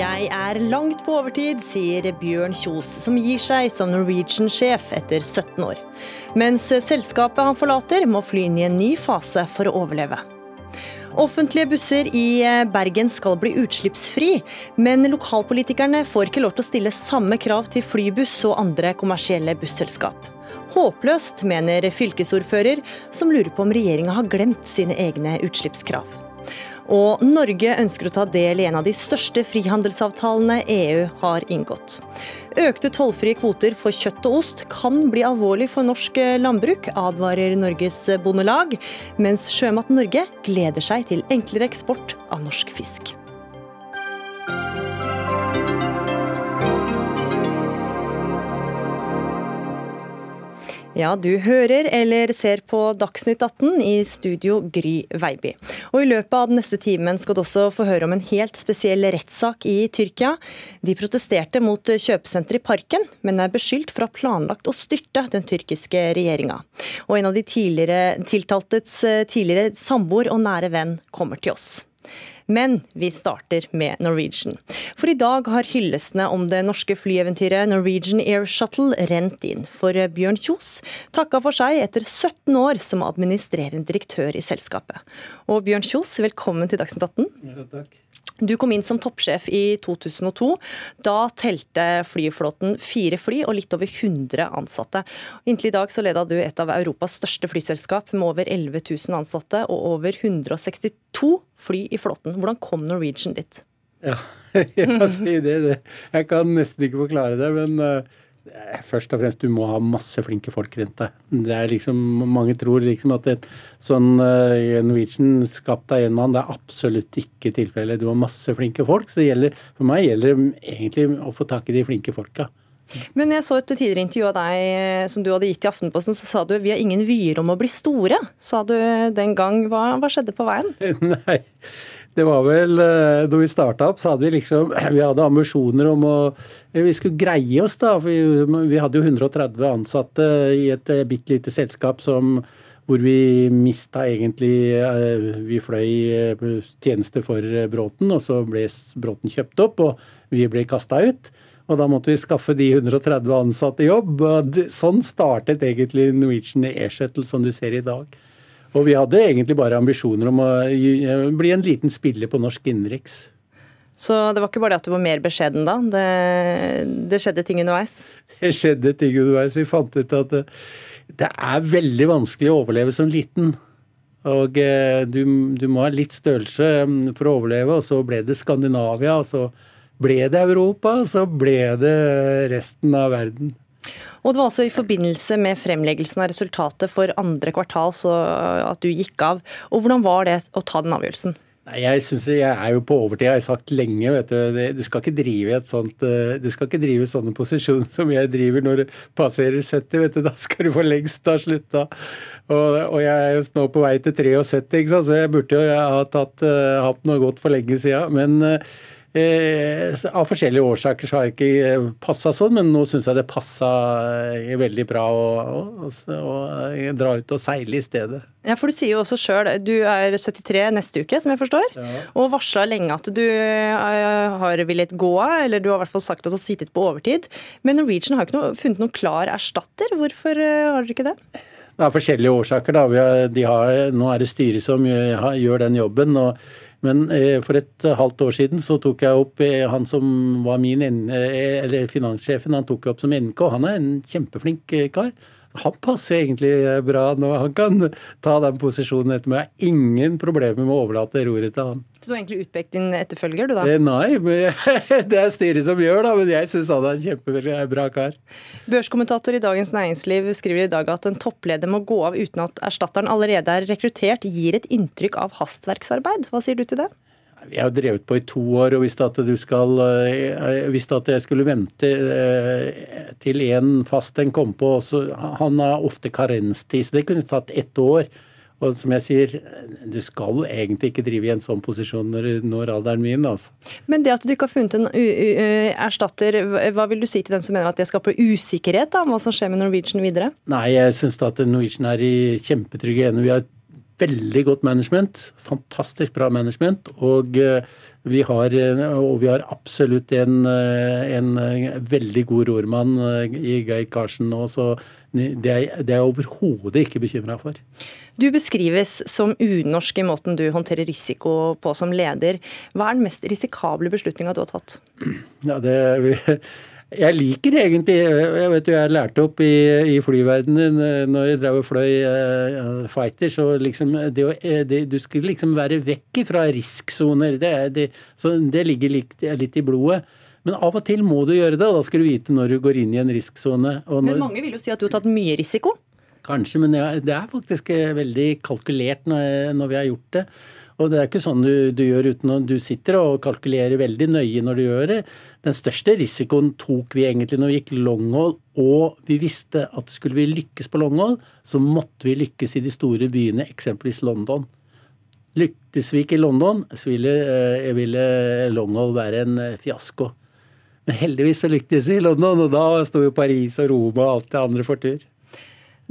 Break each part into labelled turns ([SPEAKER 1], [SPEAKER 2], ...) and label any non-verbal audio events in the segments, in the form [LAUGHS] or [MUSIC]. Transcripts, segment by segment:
[SPEAKER 1] Jeg er langt på overtid, sier Bjørn Kjos, som gir seg som Norwegian-sjef etter 17 år. Mens selskapet han forlater, må fly inn i en ny fase for å overleve. Offentlige busser i Bergen skal bli utslippsfri, men lokalpolitikerne får ikke lov til å stille samme krav til flybuss og andre kommersielle busselskap. Håpløst, mener fylkesordfører, som lurer på om regjeringa har glemt sine egne utslippskrav. Og Norge ønsker å ta del i en av de største frihandelsavtalene EU har inngått. Økte tollfrie kvoter for kjøtt og ost kan bli alvorlig for norsk landbruk, advarer Norges Bondelag, mens Sjømat Norge gleder seg til enklere eksport av norsk fisk. Ja, du hører eller ser på Dagsnytt 18 i studio Gry Veiby. Og I løpet av den neste timen skal du også få høre om en helt spesiell rettssak i Tyrkia. De protesterte mot kjøpesenteret i Parken, men er beskyldt for å ha planlagt å styrte den tyrkiske regjeringa. Og en av de tidligere tiltaltes tidligere samboer og nære venn kommer til oss. Men vi starter med Norwegian. For i dag har hyllestene om det norske flyeventyret Norwegian Air Shuttle rent inn. For Bjørn Kjos takka for seg etter 17 år som administrerende direktør i selskapet. Og Bjørn Kjos, velkommen til Dagsnytt 18.
[SPEAKER 2] Ja, takk.
[SPEAKER 1] Du kom inn som toppsjef i 2002. Da telte flyflåten fire fly og litt over 100 ansatte. Inntil i dag så leda du et av Europas største flyselskap med over 11 000 ansatte og over 162 fly i flåten. Hvordan kom Norwegian dit?
[SPEAKER 2] Ja, [LAUGHS] jeg si det, det. Jeg kan nesten ikke forklare det, men uh, Først og fremst, du må ha masse flinke folk rundt deg. Det er liksom, Mange tror liksom at et sånn uh, Norwegian skapt av en mann, det er absolutt ikke tilfellet. Du har masse flinke folk. så det gjelder, For meg gjelder det egentlig å få tak i de flinke folka.
[SPEAKER 1] Men jeg så et tidligere intervju av deg eh, som du hadde gitt i Aftenposten, så sa du vi har ingen vyer om å bli store, sa du den gang. Hva, hva skjedde på veien? [LAUGHS]
[SPEAKER 2] Nei, det var vel eh, Da vi starta opp, så hadde vi liksom [CLEARS THROAT] Vi hadde ambisjoner om å Vi skulle greie oss, da. Vi, vi hadde jo 130 ansatte i et eh, bitte lite selskap som hvor vi mista egentlig eh, Vi fløy tjeneste for Bråten, og så ble Bråten kjøpt opp, og vi ble kasta ut. Og da måtte vi skaffe de 130 ansatte jobb. og Sånn startet egentlig Norwegian Air Shuttle som du ser i dag. Og vi hadde egentlig bare ambisjoner om å bli en liten spiller på norsk innenriks.
[SPEAKER 1] Så det var ikke bare det at du var mer beskjeden da? Det, det, skjedde ting underveis? [LAUGHS]
[SPEAKER 2] Det skjedde ting underveis. Vi fant ut at det, det er veldig vanskelig å overleve som liten. Og eh, du, du, må ha litt størrelse mm, for å overleve. Og så ble det Skandinavia, og så ble det Europa, og så ble det resten av verden.
[SPEAKER 1] Og det var altså i forbindelse med fremleggelsen av resultatet for andre kvartal så at du gikk av. Og hvordan var det å ta den avgjørelsen?
[SPEAKER 2] Jeg synes jeg er jo på overtid, jeg har sagt lenge. vet Du Du skal ikke drive et sånt, eh, du skal ikke drive sånne posisjoner [LAUGHS] som jeg driver når du passerer 70. vet du, Da skal du for lengst ha slutta. Og, og, jeg er jo nå på vei til 73, ikke sant? så jeg burde jo ha tatt, uh, hatt noe godt for lenge siden. Men av forskjellige årsaker så har jeg ikke eh, passa sånn, men nå syns jeg det passa eh, veldig bra å, å, å, dra ut og seile i stedet.
[SPEAKER 1] Ja, for Du sier jo også sjøl du er 73 neste uke, som jeg forstår, ja. og varsla lenge at du har villet gå av, eller du har i hvert fall sagt at du har sittet på overtid. Men Norwegian har ikke noe, funnet noen klar erstatter. Hvorfor har dere ikke det?
[SPEAKER 2] Det er forskjellige årsaker. da. Har, har, nå er det styret som gjør den jobben. og men eh, for et halvt år siden så tok jeg opp eh, han som var min eh, eller finanssjefen, han tok jeg opp som NK. Han er en kjempeflink kar. Han passer egentlig bra nå. Han kan ta den posisjonen etter meg. Jeg har ingen problemer med å overlate roret til han.
[SPEAKER 1] Så du har egentlig utpekt din etterfølger, du da?
[SPEAKER 2] Eh, nei, [LAUGHS] det er styret som gjør det. Men jeg syns han er en kjempebra kar.
[SPEAKER 1] Børskommentator i Dagens Næringsliv skriver i dag at en toppleder må gå av uten at erstatteren allerede er rekruttert, gir et inntrykk av hastverksarbeid. Hva sier du til det?
[SPEAKER 2] Vi har drevet på i to år og visste at, skal, eh, at jeg skulle vente eh, til en fast en kom på. Så han har ofte karenstid, så det kunne tatt ett år. Og som jeg sier, du skal egentlig ikke drive i en sånn posisjon når du når alderen min. altså.
[SPEAKER 1] Men det at du ikke har funnet en erstatter, hva vil du si til den som mener at det skaper usikkerhet om hva som skjer med Norwegian videre?
[SPEAKER 2] Nei, jeg syns at Norwegian er i kjempetrygge hender. Vi har veldig godt management. Fantastisk bra management. Og vi har, og vi har absolutt en, en veldig god rormann i Geir Karsen nå, så det er, det er jeg overhodet ikke bekymra for.
[SPEAKER 1] Du beskrives som unorsk i måten du håndterer risiko på som leder. Hva er den mest risikable beslutninga du har tatt?
[SPEAKER 2] Ja, det, jeg liker egentlig Jeg vet jo jeg lærte opp i, i flyverdenen når jeg drev og fløy uh, fighter, så liksom det, det, Du skulle liksom være vekk fra risksoner. Det, det, det ligger litt, litt i blodet. Men av og til må du gjøre det, og da skal du vite når du går inn i en risksone.
[SPEAKER 1] Men mange vil jo si at du har tatt mye risiko?
[SPEAKER 2] Kanskje, men det er faktisk eh, veldig kalkulert når vi har gjort det. Og det er ikke sånn du, du gjør uten at du sitter og kalkulerer veldig nøye når du gjør det. Den største risikoen tok vi egentlig når vi gikk longhold, og vi visste at skulle vi lykkes på longhold, så måtte vi lykkes i de store byene, eksempelvis London. Lyktes vi ikke i London, så ville, eh, ville longhold være en eh, fiasko. Men heldigvis så lyktes vi i London, og da sto jo Paris og Roma og alt det andre for tur.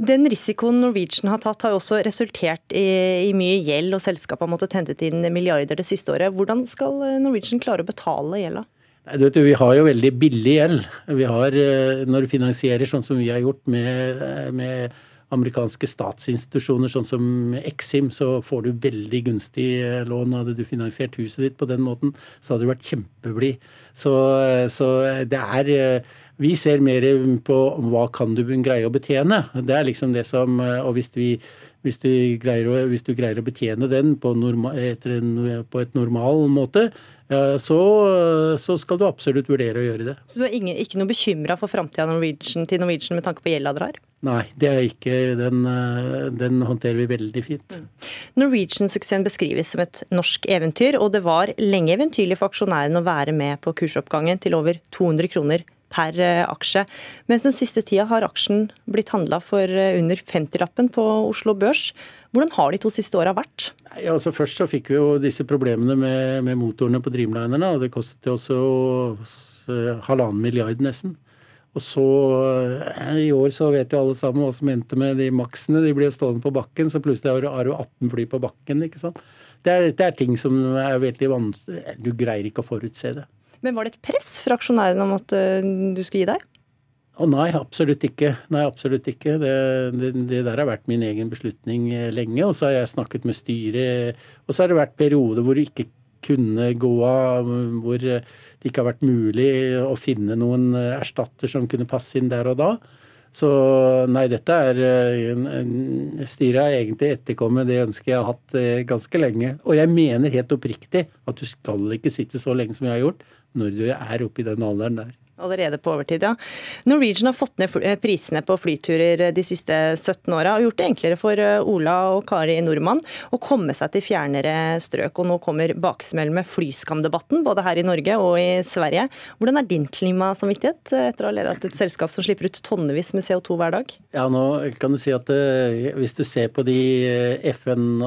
[SPEAKER 1] Den risikoen Norwegian har tatt, har jo også resultert i, i mye gjeld, og selskapet har måttet hente inn milliarder det siste året. Hvordan skal Norwegian klare å betale gjelda?
[SPEAKER 2] Vi har jo veldig billig gjeld. Vi har, eh, Når du finansierer sånn som vi har gjort med, med amerikanske statsinstitusjoner, sånn som Exim, så får du veldig gunstig eh, lån. Hadde du finansiert huset ditt på den måten, så hadde du vært kjempeblid. Så, så, det er eh, Vi ser mer på hva kan du greie å betjene. Det er liksom det som eh, Og hvis, vi, hvis, du, greier å, hvis du greier å betjene den på, norma, en, på et normal måte, så, så, skal du absolutt vurdere å gjøre det.
[SPEAKER 1] Så du er ingen, ikke noe bekymra for framtida til Norwegian med tanke på gjelda dere har?
[SPEAKER 2] Nei, det er ikke. Den, eh, den håndterer vi veldig fint. Mm.
[SPEAKER 1] Norwegian-suksessen beskrives som et norsk eventyr, og det var lenge eventyrlig for aksjonærene å være med på kursoppgangen til over 200 kroner per eh, aksje. Mens den siste tida har aksjen blitt handla for eh, under 50-lappen på Oslo Børs. Hvordan har de to siste åra vært?
[SPEAKER 2] Nei, altså Først så fikk vi jo disse problemene med, med motorene på Dreamlinerne. og Det kostet oss halvannen milliard nesten. Og så eh, I år så vet jo alle sammen hva som endte med de maksene. De blir stående på bakken, så plutselig har du 18 fly på bakken. ikke sant? Det er, det er ting som er veldig vanskelig Du greier ikke å forutse det.
[SPEAKER 1] Men var det et press fra aksjonærene om at eh, du skulle gi deg?
[SPEAKER 2] Å nei, absolutt ikke. Nei, absolutt ikke. Det, det, det, der har vært min egen beslutning eh, lenge. Og så har jeg snakket med styret. Og så har det vært perioder hvor det ikke kunne gå av, hvor det ikke har vært mulig å finne noen erstatter som kunne passe inn der og da. Så nei, dette er Styret har egentlig etterkommet det ønsket jeg har hatt eh, ganske lenge. Og jeg mener helt oppriktig at du skal ikke sitte så lenge som jeg har gjort, når du er oppe i den alderen der.
[SPEAKER 1] Allerede på overtid, ja. Norwegian har fått ned eh, prisene på flyturer eh, de siste 17 åra og gjort det enklere for eh, Ola og Kari Nordmann å komme seg til fjernere strøk. Og nå kommer baksmell med flyskamdebatten, både her i Norge og i Sverige. Hvordan er din klimasamvittighet etter å ha ledet et selskap som slipper ut tonnevis med CO2 hver dag?
[SPEAKER 2] Ja, nå kan du si at hvis du ser på de FN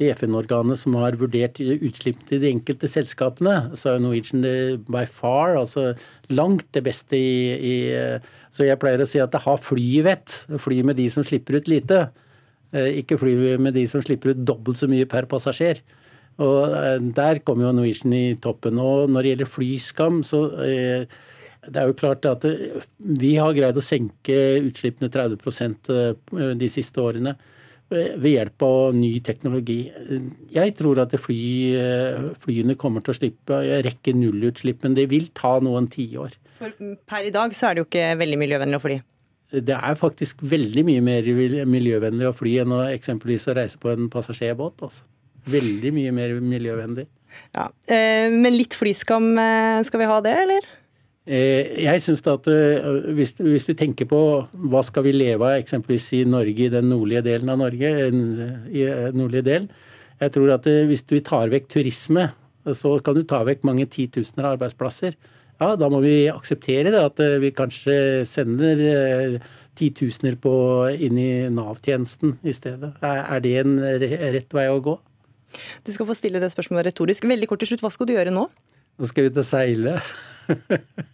[SPEAKER 2] de FN-organene som har vurdert utslipp til de enkelte selskapene, så er Norwegian by far altså langt det beste i, i Så jeg pleier å si at det har flyvett. Fly med de som slipper ut lite. Eh, ikke fly med de som slipper ut dobbelt så mye per passasjer. Og eh, Der kommer jo Norwegian i toppen. Og når det gjelder flyskam, så eh, det er jo klart at vi har greid å senke utslippene 30% de siste årene ved hjelp av ny teknologi. Jeg tror at fly, flyene kommer til å slippe rekke nullutslipp, men det vil ta noen tiår.
[SPEAKER 1] Per i dag så er det jo ikke veldig miljøvennlig å fly?
[SPEAKER 2] Det er faktisk veldig mye mer miljøvennlig å fly enn å eksempelvis å reise på en passasjerbåt. Altså. Veldig mye mer miljøvennlig.
[SPEAKER 1] Ja, eh, Men litt flyskam, eh, skal vi ha det, eller?
[SPEAKER 2] Eh, jeg synes at eh, hvis, hvis, vi tenker på hva skal vi leve av eksempelvis i Norge, i den nordlige delen av Norge, i eh, nordlige del, jeg tror at hvis vi tar vekk turisme, så kan du ta vekk mange titusener arbeidsplasser. Ja, da må vi akseptere det, at vi kanskje sender titusener på, inn i Nav-tjenesten i stedet. Er det en rett vei å gå?
[SPEAKER 1] Du skal få stille det spørsmålet retorisk. Veldig kort til slutt, hva skal du gjøre nå?
[SPEAKER 2] Nå skal vi ut og seile. [LAUGHS]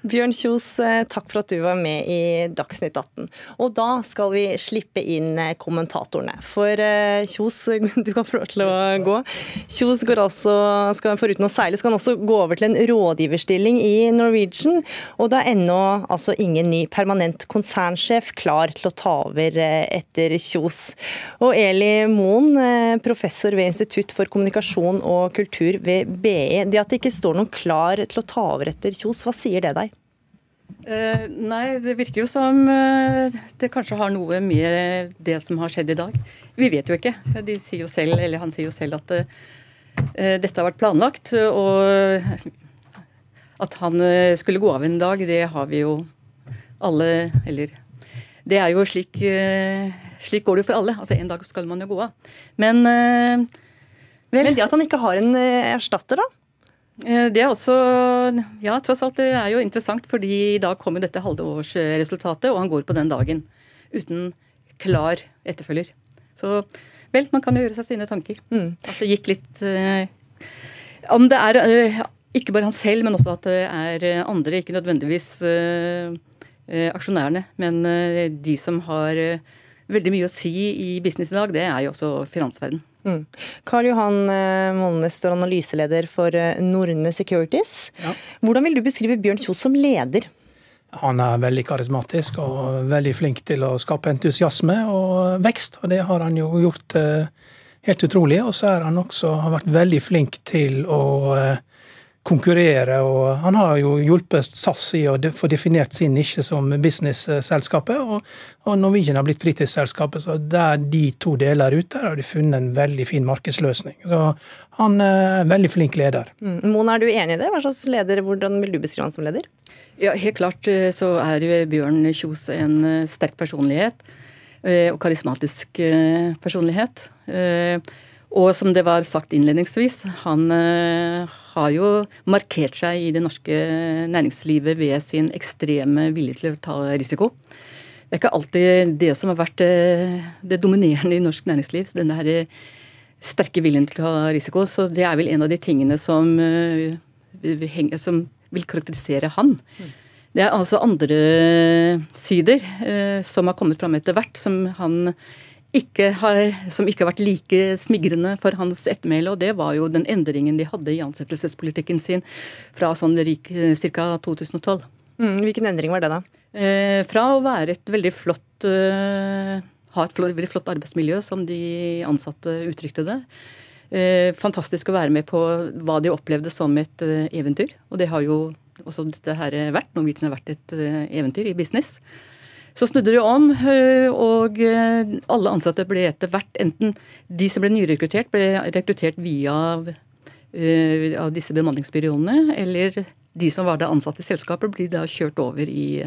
[SPEAKER 1] Bjørn Kjos, eh, takk for at du var med i Dagsnytt 18. Og da skal vi slippe inn eh, kommentatorene. For eh, Kjos, [LAUGHS] du kan få lov til å gå. Kjos går altså, skal, foruten å seile, skal han også gå over til en rådgiverstilling i Norwegian. Og det er ennå altså ingen ny permanent konsernsjef klar til å ta over etter Kjos. Og Eli Moen, professor ved Institutt for kommunikasjon og kultur ved BI. Det at det ikke står noen klar til å ta over etter Kjos, hva sier det deg?
[SPEAKER 3] Uh, nei, det virker jo som uh, det kanskje har noe med det som har skjedd i dag. Vi vet jo ikke. De sier jo selv, eller Han sier jo selv at uh, dette har vært planlagt. Og at han skulle gå av en dag, det har vi jo alle Eller det er jo slik Slik går det jo for alle. Altså En dag skal man jo gå av. Men vel
[SPEAKER 1] Men det at han ikke har en erstatter, da?
[SPEAKER 3] Eh, det er også Ja, tross alt, det er jo interessant, fordi i dag kommer dette halvårsresultatet, og han går på den dagen uten klar etterfølger. Så vel, man kan jo gjøre seg sine tanker. Mm. At det gikk litt uh, Om det er uh, ikke bare han selv, men også at det er andre, ikke nødvendigvis uh, aksjonærene, men de som har veldig mye å si i business i dag, det er jo også finansverden. Mm.
[SPEAKER 1] Karl Johan eh, Molnes står analyseleder for eh, Norne Securities. Ja. Hvordan vil du beskrive Bjørn Kjos som leder?
[SPEAKER 4] Han er veldig karismatisk og veldig flink til å skape entusiasme og vekst. Og det har han jo gjort eh, helt utrolig. Og så er han også har vært veldig flink til å konkurrere. og Han har jo hjulpet SAS i å få definert sin nisje som business-selskapet. Og, og Norwegian har blitt fritidsselskapet. Så der de to deler er ute, der har de funnet en veldig fin markedsløsning. Så han er en veldig flink leder.
[SPEAKER 1] Mm. Mona, er du enig i det? Hva slags leder, Hvordan vil du beskrive han som leder?
[SPEAKER 3] Ja, Helt klart eh, så er Bjørn Kjos en eh, sterk personlighet. Eh, og karismatisk personlighet. Og som det var sagt innledningsvis, han har jo markert seg i det norske næringslivet ved sin ekstreme vilje til å ta risiko. Det er ikke alltid det som har vært eh, det dominerende i norsk næringsliv. Denne her sterke viljen til å ta risiko. Så det er vel en av de tingene som, eh, som vil karakterisere han. Det er altså andre sider eh, som har kommet fram etter hvert, som han ikke har, som ikke har vært like smigrende for hans ettermæle. Og det var jo den endringen de hadde i ansettelsespolitikken sin fra sånn ca. 2012.
[SPEAKER 1] Mm, hvilken endring var det, da?
[SPEAKER 3] Eh, fra å være et veldig flott eh, Ha et flott, veldig flott arbeidsmiljø, som de ansatte uttrykte det. Eh, fantastisk å være med på hva de opplevde som et eh, eventyr. Og det har jo også dette her vært. Norwegian har vært et eh, eventyr i business. Så snudde det om, eh, og eh, alle ansatte ble etter hvert enten De som ble nyrekruttert, ble rekruttert via uh, av disse bemanningsbyråene, eller de som var da ansatte i selskapet, blir da kjørt over i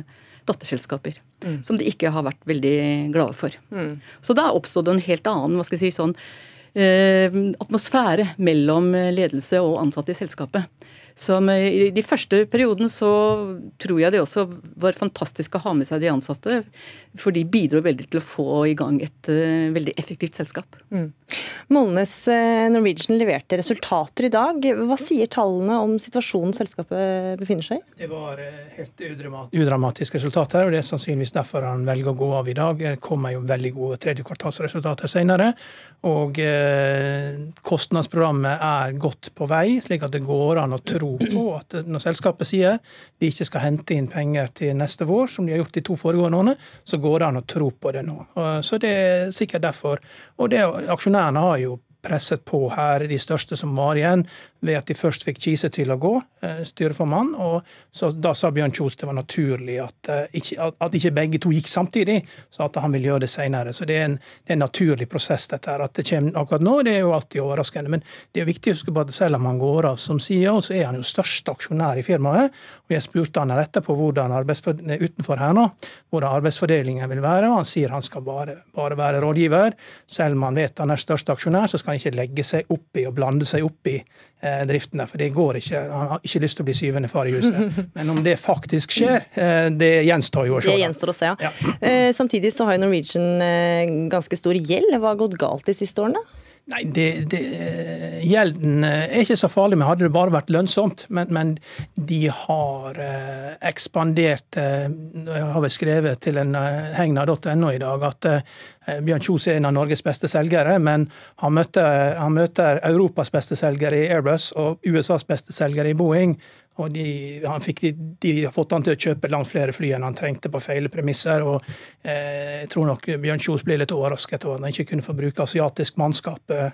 [SPEAKER 3] datterselskaper. Mm. Som de ikke har vært veldig glade for. Mm. Så da oppstod det en helt annen hva skal jeg si, sånn, atmosfære mellom ledelse og ansatte i selskapet. Som I de første periodene så tror jeg det også var fantastisk å ha med seg de ansatte. For de bidro veldig til å få i gang et uh, veldig effektivt selskap. Mm.
[SPEAKER 1] Molnes uh, Norwegian leverte resultater i dag. Hva sier tallene om situasjonen selskapet befinner seg i?
[SPEAKER 4] Det var uh, helt udramatiske resultater, og det er sannsynligvis derfor han velger å gå av i dag. Det kommer jo veldig gode tredjekvartalsresultater senere. Og kostnadsprogrammet er godt på vei, slik at det går an å tro tro på at når selskapet sier de ikke skal hente inn penger til neste vår, som de har gjort de to foregående årene, så går det an å tro på det nå. Så det er sikkert derfor. Og det, aksjonærene har jo presset på her, de største som var igjen, ved at de først fikk Kise til å gå, eh, styreformann. og så Da sa Bjørn Kjos det var naturlig at, eh, at ikke begge to gikk samtidig, så at han vil gjøre det senere. Så det er en, det er en naturlig prosess, dette her. At det kommer akkurat nå, det er jo alltid overraskende. Men det er viktig å huske på at selv om han går av som CEO, så er han jo største aksjonær i firmaet. Og jeg spurte han etterpå hvordan utenfor her nå, hvordan arbeidsfordelingen vil være, og han sier han skal bare, bare være rådgiver. Selv om han vet han er største aksjonær, så skal han ikke legge seg opp i og blande seg opp i driftene. For det går ikke. Han har ikke lyst til å bli syvende far i huset. [LAUGHS] Men om det faktisk skjer, eh, det gjenstår jo å se.
[SPEAKER 1] Det gjenstår å se, ja. ja. Eh, samtidig så har jo Norwegian ganske stor gjeld. Hva har gått galt de siste årene?
[SPEAKER 4] Nei, det, det, Gjelden er ikke så farlig, men hadde det bare vært lønnsomt. Men, men de har eh, ekspandert eh, Jeg har vel skrevet til en eh, hegna.no i dag at Bjørn Kjos er en av Norges beste selgere, men han møter, han møter Europas beste selgere i Airbus og USAs beste selgere i Boeing. Og de, fikk, de, de, har fått han til å kjøpe langt flere fly enn han trengte på feil premisser. og eh, Jeg tror nok Bjørn Kjos ble litt overrasket over at han ikke kunne få bruke asiatisk mannskap eh,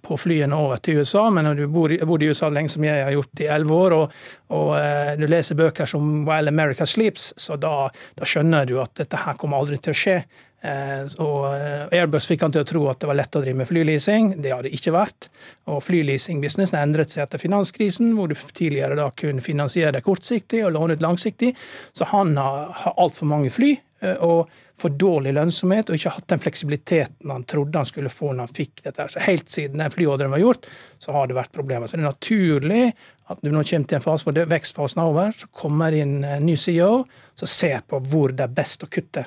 [SPEAKER 4] på flyene over til USA. Men når du bor, bor i USA lenge som jeg har gjort i elleve år, og, og eh, du leser bøker som While America Sleeps, så da, da skjønner du at dette her kommer aldri til å skje. Eh, og eh, Airbus fikk han til å tro at det var lett å drive med flyleasing. Det har det ikke vært. Og Flyleasingbusinessen endret seg etter finanskrisen, hvor du tidligere da kunne finansiere det kortsiktig og låne ut langsiktig. Så han har, har altfor mange fly eh, og for dårlig lønnsomhet og ikke hatt den fleksibiliteten han trodde han skulle få når han fikk dette. Så Helt siden den flyordren var gjort, så har det vært problemer. Så det er naturlig at når du nå kommer til en fase hvor vekstfasen er over, så kommer inn en ny CEO som ser på hvor det er best å kutte.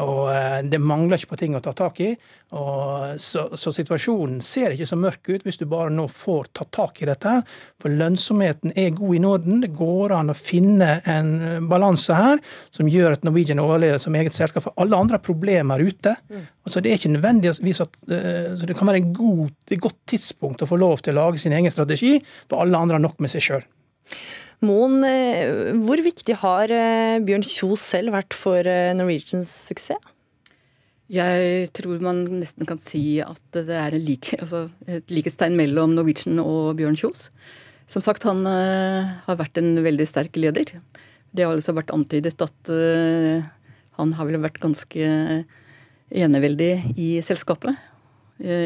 [SPEAKER 4] Og eh, Det mangler ikke på ting å ta tak i. Og så, så, situasjonen ser ikke så mørk ut hvis du bare nå får tatt tak i dette. For lønnsomheten er god i Norden. Det går an å finne en balanse her som gjør at Norwegian overlever som eget selskap. For alle andre har problemer ute. Mm. Altså Det er ikke nødvendigvis at eh, så det kan være en god, et godt tidspunkt å få lov til å lage sin egen strategi, for alle andre har nok med seg sjøl.
[SPEAKER 1] Moen, eh, hvor viktig har eh, Bjørn Kjos selv vært for eh, Norwegians suksess?
[SPEAKER 3] Jeg tror man nesten kan si at det er like, altså et likhetstegn mellom Norwegian og Bjørn Kjos. Som sagt, han har vært en veldig sterk leder. Det har altså vært antydet at han har vel vært ganske eneveldig i selskapet.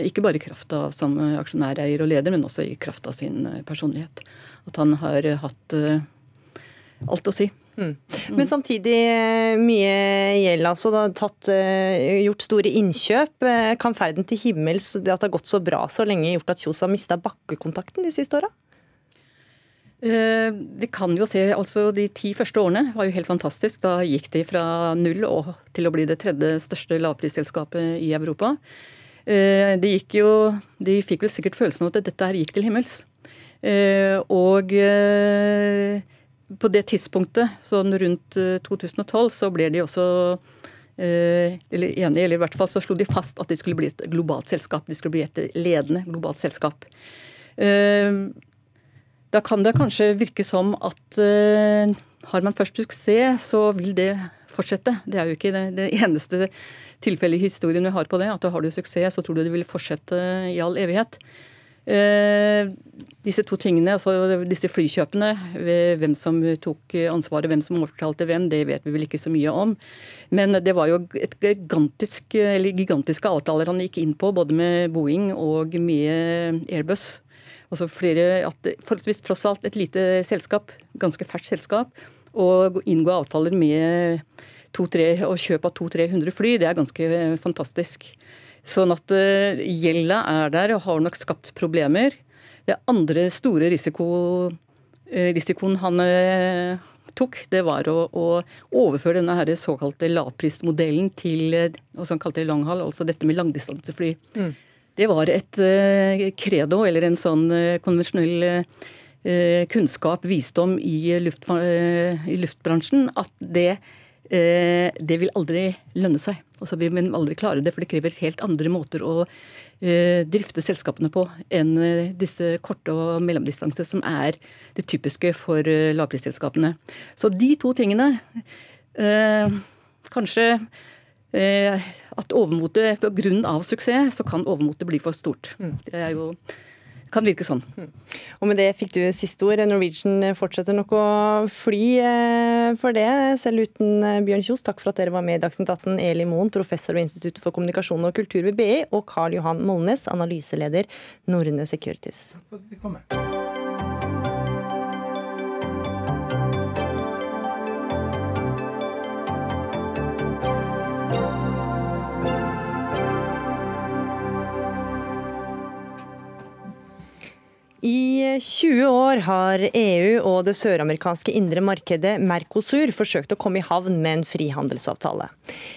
[SPEAKER 3] Ikke bare i kraft av som aksjonæreier og leder, men også i kraft av sin personlighet at han har hatt uh, alt å si. Mm.
[SPEAKER 1] Men samtidig eh, mye gjeld. altså tatt, uh, gjort store innkjøp. Kan ferden til himmels, det at det har gått så bra så lenge, gjort at Kjos har mista bakkekontakten de siste åra?
[SPEAKER 3] Det kan jo se, altså De ti første årene var jo helt fantastisk. Da gikk de fra null til å bli det tredje største lavprisselskapet i Europa. De, gikk jo, de fikk vel sikkert følelsen av at dette her gikk til himmels. Eh, og eh, på det tidspunktet, sånn rundt 2012, eh, så ble de også eller enige, eller i hvert fall så slo de fast at de skulle bli et globalt selskap. De skulle bli et ledende globalt selskap. Da kan det kanskje virke som at har man først suksess, så vil det fortsette. Det er jo ikke det, eneste tilfellet i historien vi har på det. At har du suksess, så tror du det vil fortsette i all evighet. Eh, disse to tingene, altså disse flykjøpene, hvem som tok ansvaret, hvem som overtalte hvem, det vet vi vel ikke så mye om. Men det var jo et gigantisk, gigantiske avtaler han gikk inn på, både med Boeing og med Airbus. Altså flere, at Forholdsvis tross alt et lite selskap, ganske ferskt selskap. Og inngå avtaler med to, tre, og kjøp av 200-300 fly, det er ganske fantastisk. Sånn at uh, gjelda er der og har nok skapt problemer. Det andre store risiko, uh, risikoen han uh, tok, det var å, å overføre denne her såkalte lavprismodellen til hva han kalte longhall, altså dette med langdistansefly. Mm. Det var et credo, eller en sånn konvensjonell kunnskap, visdom i, luft, i luftbransjen, at det Eh, det vil aldri lønne seg. Og så vil vi aldri klare det, for det krever helt andre måter å eh, drifte selskapene på enn eh, disse korte og mellomdistanse, som er det typiske for lavprisselskapene. Så de to tingene Kanskje at overmotet Pga. suksess, så kan overmotet bli for stort. Mm. Det er jo kan virke sånn. Mm.
[SPEAKER 1] Og med det fikk du siste ord. Norwegian fortsetter nok å fly eh, for det, selv uten eh, Bjørn Kjos. Takk for at dere var med i Dagsnytt 18. Eli Moen, professor ved Institutt for kommunikasjon og kultur ved BI, og Karl Johan Molnes, analyseleder Norne Securities. Takk for at vi kom I 20 år har EU og det søramerikanske indre markedet Mercosur forsøkt å komme i havn med en frihandelsavtale.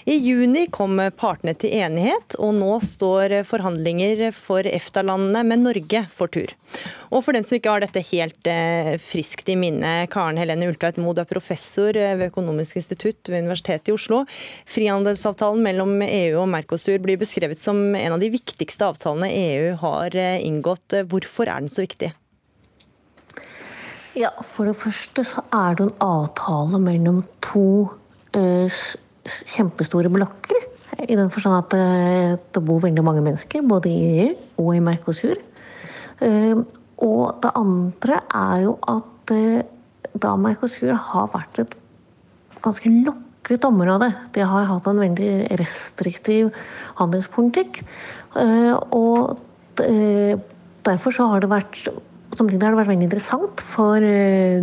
[SPEAKER 1] I juni kom partene til enighet, og nå står forhandlinger for EFTA-landene med Norge for tur. Og for den som ikke har dette helt eh, friskt i minne, Karen Helene Ultveit Moe, du er professor ved Økonomisk institutt ved Universitetet i Oslo. Frihandelsavtalen mellom EU og Mercosur blir beskrevet som en av de viktigste avtalene EU har eh, inngått. Hvorfor er den så viktig?
[SPEAKER 5] Ja, For det første så er det en avtale mellom to uh, kjempestore blokker. I den forstand at det, eh, det, bor veldig mange mennesker, både i EU og i Mercosur. Uh, og det andre er jo at uh, da Mercosur har vært et ganske lukket område. De har hatt en veldig restriktiv handelspolitikk. Og derfor så har det vært Samtidig har det vært veldig interessant for eh,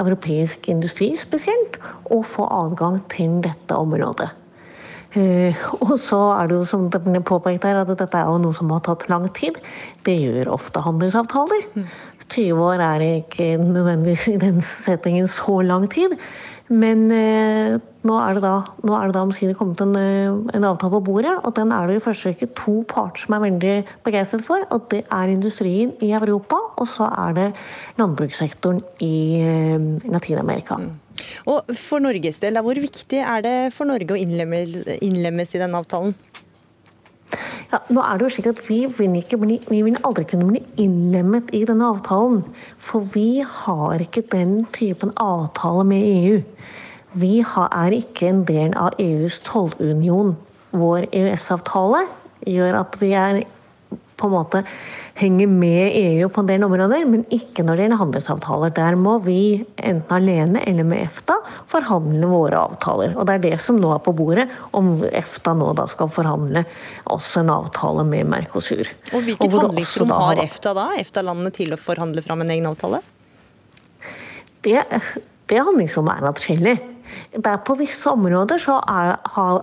[SPEAKER 5] europeisk industri spesielt å få adgang til dette området. Uh, og så er det jo som det ble påpekt her, at dette er jo noe som har tatt lang tid. Det gjør ofte handelsavtaler. 20 år er ikke nødvendigvis i den settingen så lang tid. Men eh, nå er det da, nå er det da omsider kommet en, eh, en, avtale på bordet, og den er det i første rekke to parter som er veldig begeistret for. Og det er industrien i Europa, og så er det landbrukssektoren i eh, Latin-Amerika. Mm.
[SPEAKER 1] Og For Norges del, hvor viktig er det for Norge å innlemmes i denne avtalen?
[SPEAKER 5] Ja, nå er det jo slik at Vi vil, bli, vi vil aldri kunne bli innlemmet i denne avtalen. For vi har ikke den typen avtale med EU. Vi er ikke en del av EUs tollunion. Vår EØS-avtale gjør at vi er på en måte henger med EU på en del områder, men ikke når det gjelder handelsavtaler. Der må vi, enten alene eller med EFTA, forhandle våre avtaler. Og det er det som nå er på bordet, om EFTA nå da skal forhandle også en avtale med Mercosur.
[SPEAKER 1] Og Hvilket og handlingsrom har EFTA da, EFTA-landene til å forhandle fram en egen avtale?
[SPEAKER 5] Det, det handlingsrommet er atskillig. Der på visse områder så er,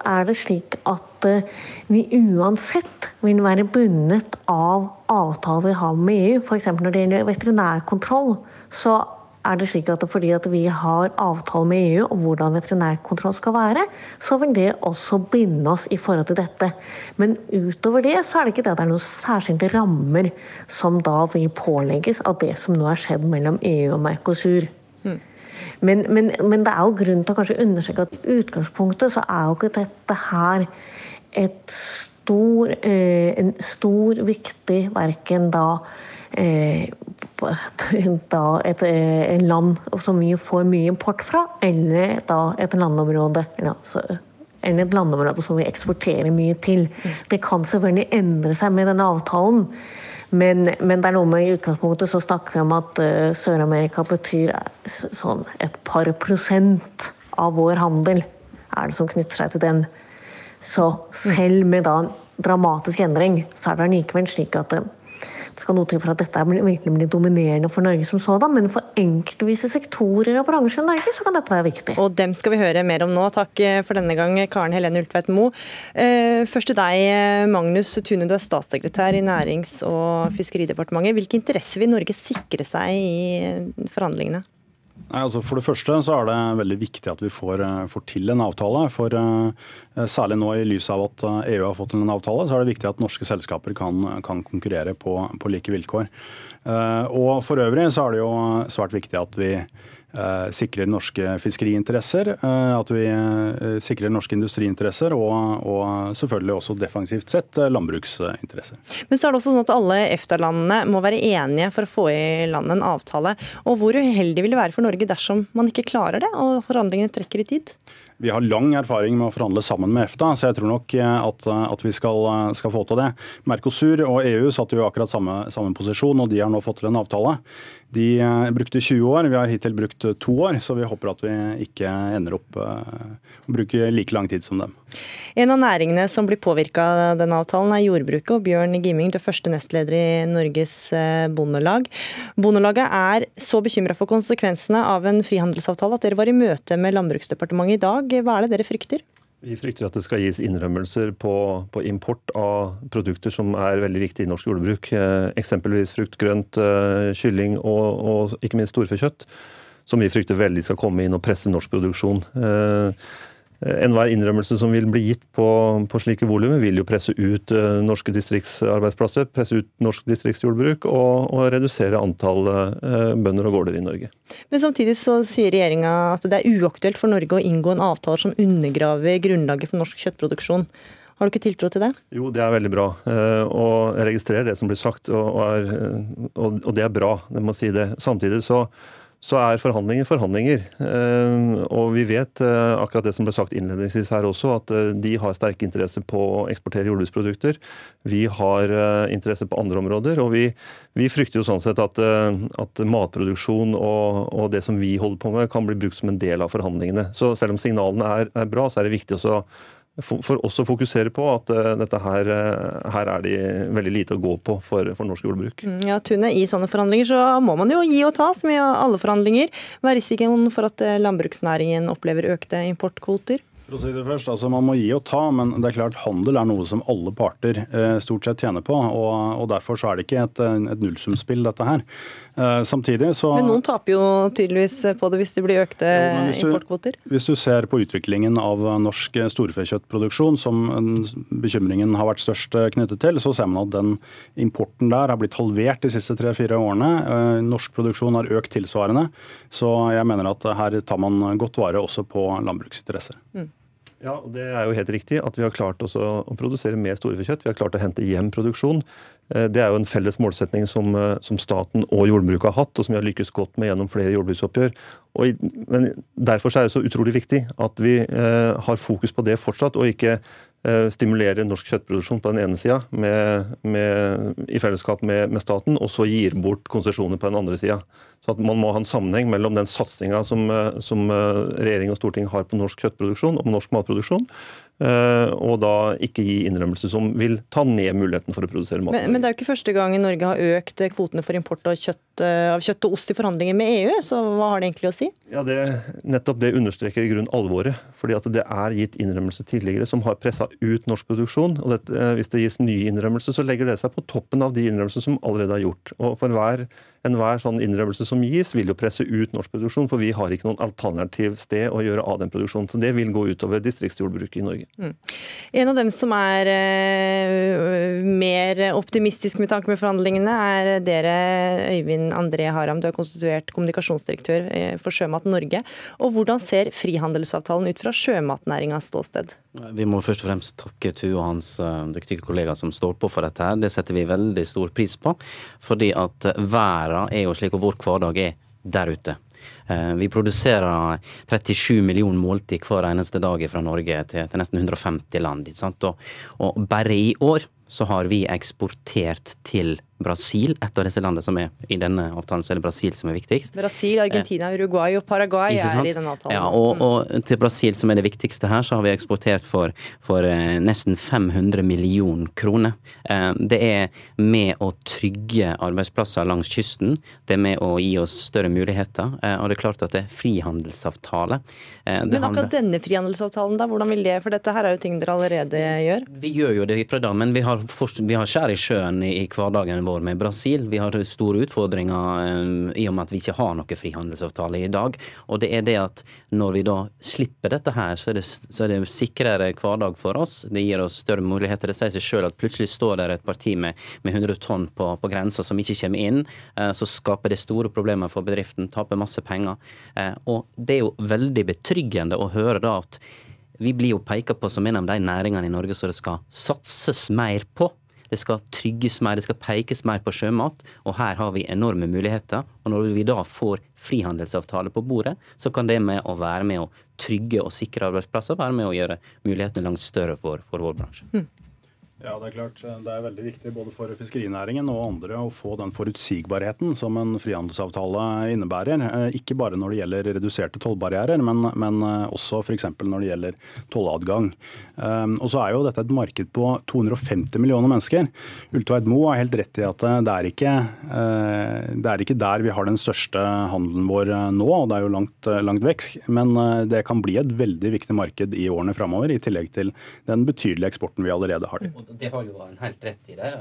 [SPEAKER 5] er, det slik at eh, vi uansett vil være bundet av avtaler vi har med EU. F.eks. når det gjelder veterinærkontroll, så er det slik at fordi at vi har avtale med EU om hvordan veterinærkontroll skal være, så vil det også binde oss i forhold til dette. Men utover det så er det ikke det at det er noen særskilte rammer som da vil pålegges av det som nå er skjedd mellom EU og Mercosur. Men, men, men, det er jo grunn til å kanskje understreke at i utgangspunktet så er jo ikke dette her et stor, eh, en stor, viktig verken da eh, [LAUGHS] da et, et, land som vi får mye import fra, eller da et landområde. Ja, så, eller et landområde som vi eksporterer mye til. Mm. Det kan selvfølgelig endre seg med denne avtalen. Men, men, det er noe med i utgangspunktet så snakker vi om at uh, Sør-Amerika betyr sånn et par prosent av vår handel er det som knytter seg til den. Så selv med da en dramatisk endring, så er det likevel slik at uh, det skal noe til for at dette virkelig blir dominerende for Norge som sådan, men for enkeltvise sektorer og bransjer i Norge så kan dette være viktig.
[SPEAKER 1] Og dem skal vi høre mer om nå. Takk eh, for denne gang, Karen Helene Ultveit Moe. Eh, først til deg, eh, Magnus Tune, du er statssekretær i Nærings- og fiskeridepartementet. Hvilke interesser vil Norge sikre seg i forhandlingene?
[SPEAKER 6] Altså For det første så er det veldig viktig at vi får, eh, får til en avtale. for uh, Særlig nå i lys av at EU eh, har fått en avtale, så er det viktig at norske selskaper kan, kan konkurrere på, på, like vilkår. Og For øvrig så er det jo svært viktig at vi Eh, sikrer norske fiskeriinteresser, eh, at vi eh, sikrer norske industriinteresser og, og, selvfølgelig også defensivt sett landbruksinteresser.
[SPEAKER 1] Men så er det også sånn at alle EFTA-landene må være enige for å få i land en avtale. Og Hvor uheldig vil det være for Norge dersom man ikke klarer det og forhandlingene trekker i tid?
[SPEAKER 6] Vi har lang erfaring med å forhandle sammen med EFTA, så jeg tror nok at, at vi skal, skal, få til det. Mercosur og EU satte jo akkurat samme, samme posisjon, og de har nå fått til en avtale. De eh, brukte 20 år, vi har hittil brukt eh, to år, så vi håper at vi ikke ender opp eh, å bruke like lang tid som dem.
[SPEAKER 1] En av næringene som blir påvirka av denne avtalen er jordbruket. og Bjørn Gimming, du er første nestleder i Norges Bondelag. Bondelaget er så bekymra for konsekvensene av en frihandelsavtale at dere var i møte med Landbruksdepartementet i dag. Hva er det dere frykter?
[SPEAKER 7] Vi frykter at det skal gis innrømmelser på, på, import av produkter som er veldig viktige i norsk jordbruk. Eh, eksempelvis frukt, grønt, eh, kylling og, og ikke minst storfekjøtt. Som vi frykter veldig skal komme inn og presse norsk produksjon. Eh, Enhver innrømmelse som vil bli gitt på, på slike volumer, vil jo presse ut uh, norske distriktsarbeidsplasser, presse ut norsk distriktsjordbruk og, og redusere antall uh, bønder og gårder i Norge.
[SPEAKER 1] Men samtidig så sier regjeringa at det er uaktuelt for Norge å inngå en avtale som undergraver grunnlaget for norsk kjøttproduksjon. Har du ikke tiltro til det?
[SPEAKER 7] Jo, det er veldig bra. Og jeg registrerer det som blir sagt, og, er, og det er bra. Jeg må si det. Samtidig så så er forhandlinger forhandlinger. Eh, og vi vet eh, akkurat det som ble sagt innledningsvis her også, at eh, de har sterke interesser på å eksportere jordbruksprodukter. Vi har interesse på andre områder. Og vi, vi frykter jo sånn sett at, at matproduksjon og, og, det som vi holder på med, kan bli brukt som en del av forhandlingene. Så selv om signalene er, er bra, så er det viktig også for oss å fokusere på at uh, dette her, uh, her er det veldig lite å gå på for, for norsk jordbruk.
[SPEAKER 1] Mm, ja, Tune, I sånne forhandlinger så må man jo gi og ta, som i alle forhandlinger. Hva er risikoen for at uh, landbruksnæringen opplever økte importkvoter?
[SPEAKER 6] For å si det først, altså Man må gi og ta, men det er klart handel er noe som alle parter eh, stort sett tjener på. og, og Derfor så er det ikke et, et nullsumspill, dette her. Eh, samtidig så
[SPEAKER 1] Men noen taper jo tydeligvis på det hvis det blir økte jo, hvis importkvoter?
[SPEAKER 6] Du, hvis du ser på utviklingen av norsk storfekjøttproduksjon, som bekymringen har vært størst knyttet til, så ser man at den importen der har blitt halvert de siste tre-fire årene. Eh, norsk produksjon har økt tilsvarende. Så jeg mener at her tar man godt vare også på landbruksinteresser. Mm.
[SPEAKER 7] Ja, Det er jo helt riktig at vi har klart å produsere mer storfekjøtt. Vi har klart å hente hjem produksjon. Eh, det er jo en felles målsetning som, eh, som, staten og jordbruket har hatt, og som vi har lykkes godt med gjennom flere jordbruksoppgjør. Og, men Derfor er det så utrolig viktig at vi eh, har fokus på det fortsatt, og ikke eh, stimulerer norsk kjøttproduksjon på den ene sida i fellesskap med, med, staten, og så gir bort konsesjoner på den andre sida. Så at man må ha en sammenheng mellom den satsinga som, eh, som eh, regjering og storting har på norsk kjøttproduksjon og norsk matproduksjon, og da ikke gi innrømmelser som vil ta ned muligheten for å produsere mat.
[SPEAKER 1] Men, men, det er jo ikke første gang Norge har økt kvotene for import av kjøtt, eh, av kjøtt, og ost i forhandlinger med EU, så hva har det egentlig å si?
[SPEAKER 7] Ja, det, Nettopp det understreker i grunn alvoret. fordi at det er gitt innrømmelser tidligere som har pressa ut norsk produksjon. og det, eh, Hvis det gis nye innrømmelser, så legger det seg på toppen av de innrømmelsene som allerede er gjort. Og for hver enhver sånn innrømmelse som gis, vil jo presse ut norsk produksjon, for vi har ikke noen alternativ sted å gjøre av den produksjonen. Så det vil gå utover distriktsjordbruket i Norge. Mm.
[SPEAKER 1] En av dem som er uh, mer optimistisk med tanke med forhandlingene, er dere, Øyvind André Haram. Du er konstituert kommunikasjonsdirektør eh, for Sjømat Norge. Og hvordan ser frihandelsavtalen ut fra sjømatnæringas ståsted?
[SPEAKER 8] Vi må først og fremst takke Tu og hans uh, dyktige kollegaer som står på for dette. her. Det setter vi veldig stor pris på. Fordi at hver verden er jo slik, og vår hverdag er der ute. Eh, vi produserer 37 millioner måltid hver eneste dag fra Norge til, til nesten 150 land. Og, og bare i år så har vi eksportert til Brasil, et av disse landene som er i denne avtalen, så er det Brasil som er viktigst.
[SPEAKER 1] Brasil, Argentina, Uruguay og Paraguay er i denne avtalen.
[SPEAKER 8] Ja, og, mm. og, til Brasil, som er det viktigste her, så har vi eksportert for, for eh, nesten 500 millioner kroner. Eh, det er med å trygge arbeidsplasser langs kysten. Det er med å gi oss større muligheter. Eh, og det er klart at det er frihandelsavtale.
[SPEAKER 1] Det men akkurat handler... denne frihandelsavtalen, da, hvordan vil det For dette her er jo ting dere allerede gjør?
[SPEAKER 8] Vi gjør jo det fra da, men vi har, vi har skjær i sjøen i, i hverdagen vår vår med Brasil. Vi har store utfordringer um, i og med at vi ikke har noen frihandelsavtale i dag. Og det er det at når vi da slipper dette her, så er det, så er det sikrere hverdag for oss. Det gir oss større muligheter. Det sier seg sjøl at plutselig står der et parti med, med 100 tonn på, på grensa som ikke kommer inn. Uh, så skaper det store problemer for bedriften, taper masse penger. Uh, og det er jo veldig betryggende å høre da at vi blir jo peka på som en av de næringene i Norge som det skal satses mer på. Det skal trygges mer, det skal pekes mer på sjømat. Og her har vi enorme muligheter. Og når vi da får frihandelsavtale på bordet, så kan det med å være med å trygge og sikre arbeidsplasser være med å gjøre mulighetene langt større for, for vår bransje. Mm.
[SPEAKER 6] Ja, Det er klart. Det er veldig viktig både for fiskerinæringen og andre å få den forutsigbarheten som en frihandelsavtale innebærer. Eh, ikke bare når det gjelder reduserte tollbarrierer, men, men eh, også f.eks. når det gjelder tolladgang. Eh, og så er jo dette et marked på 250 millioner mennesker. Ultveit Moe har helt rett i at det er, ikke, det er ikke der vi har den største handelen vår nå, og det er jo langt, langt vekk. Men det kan bli et veldig viktig marked i årene framover, i tillegg til den betydelige eksporten vi allerede har.
[SPEAKER 8] Det har jo en helt rett i det.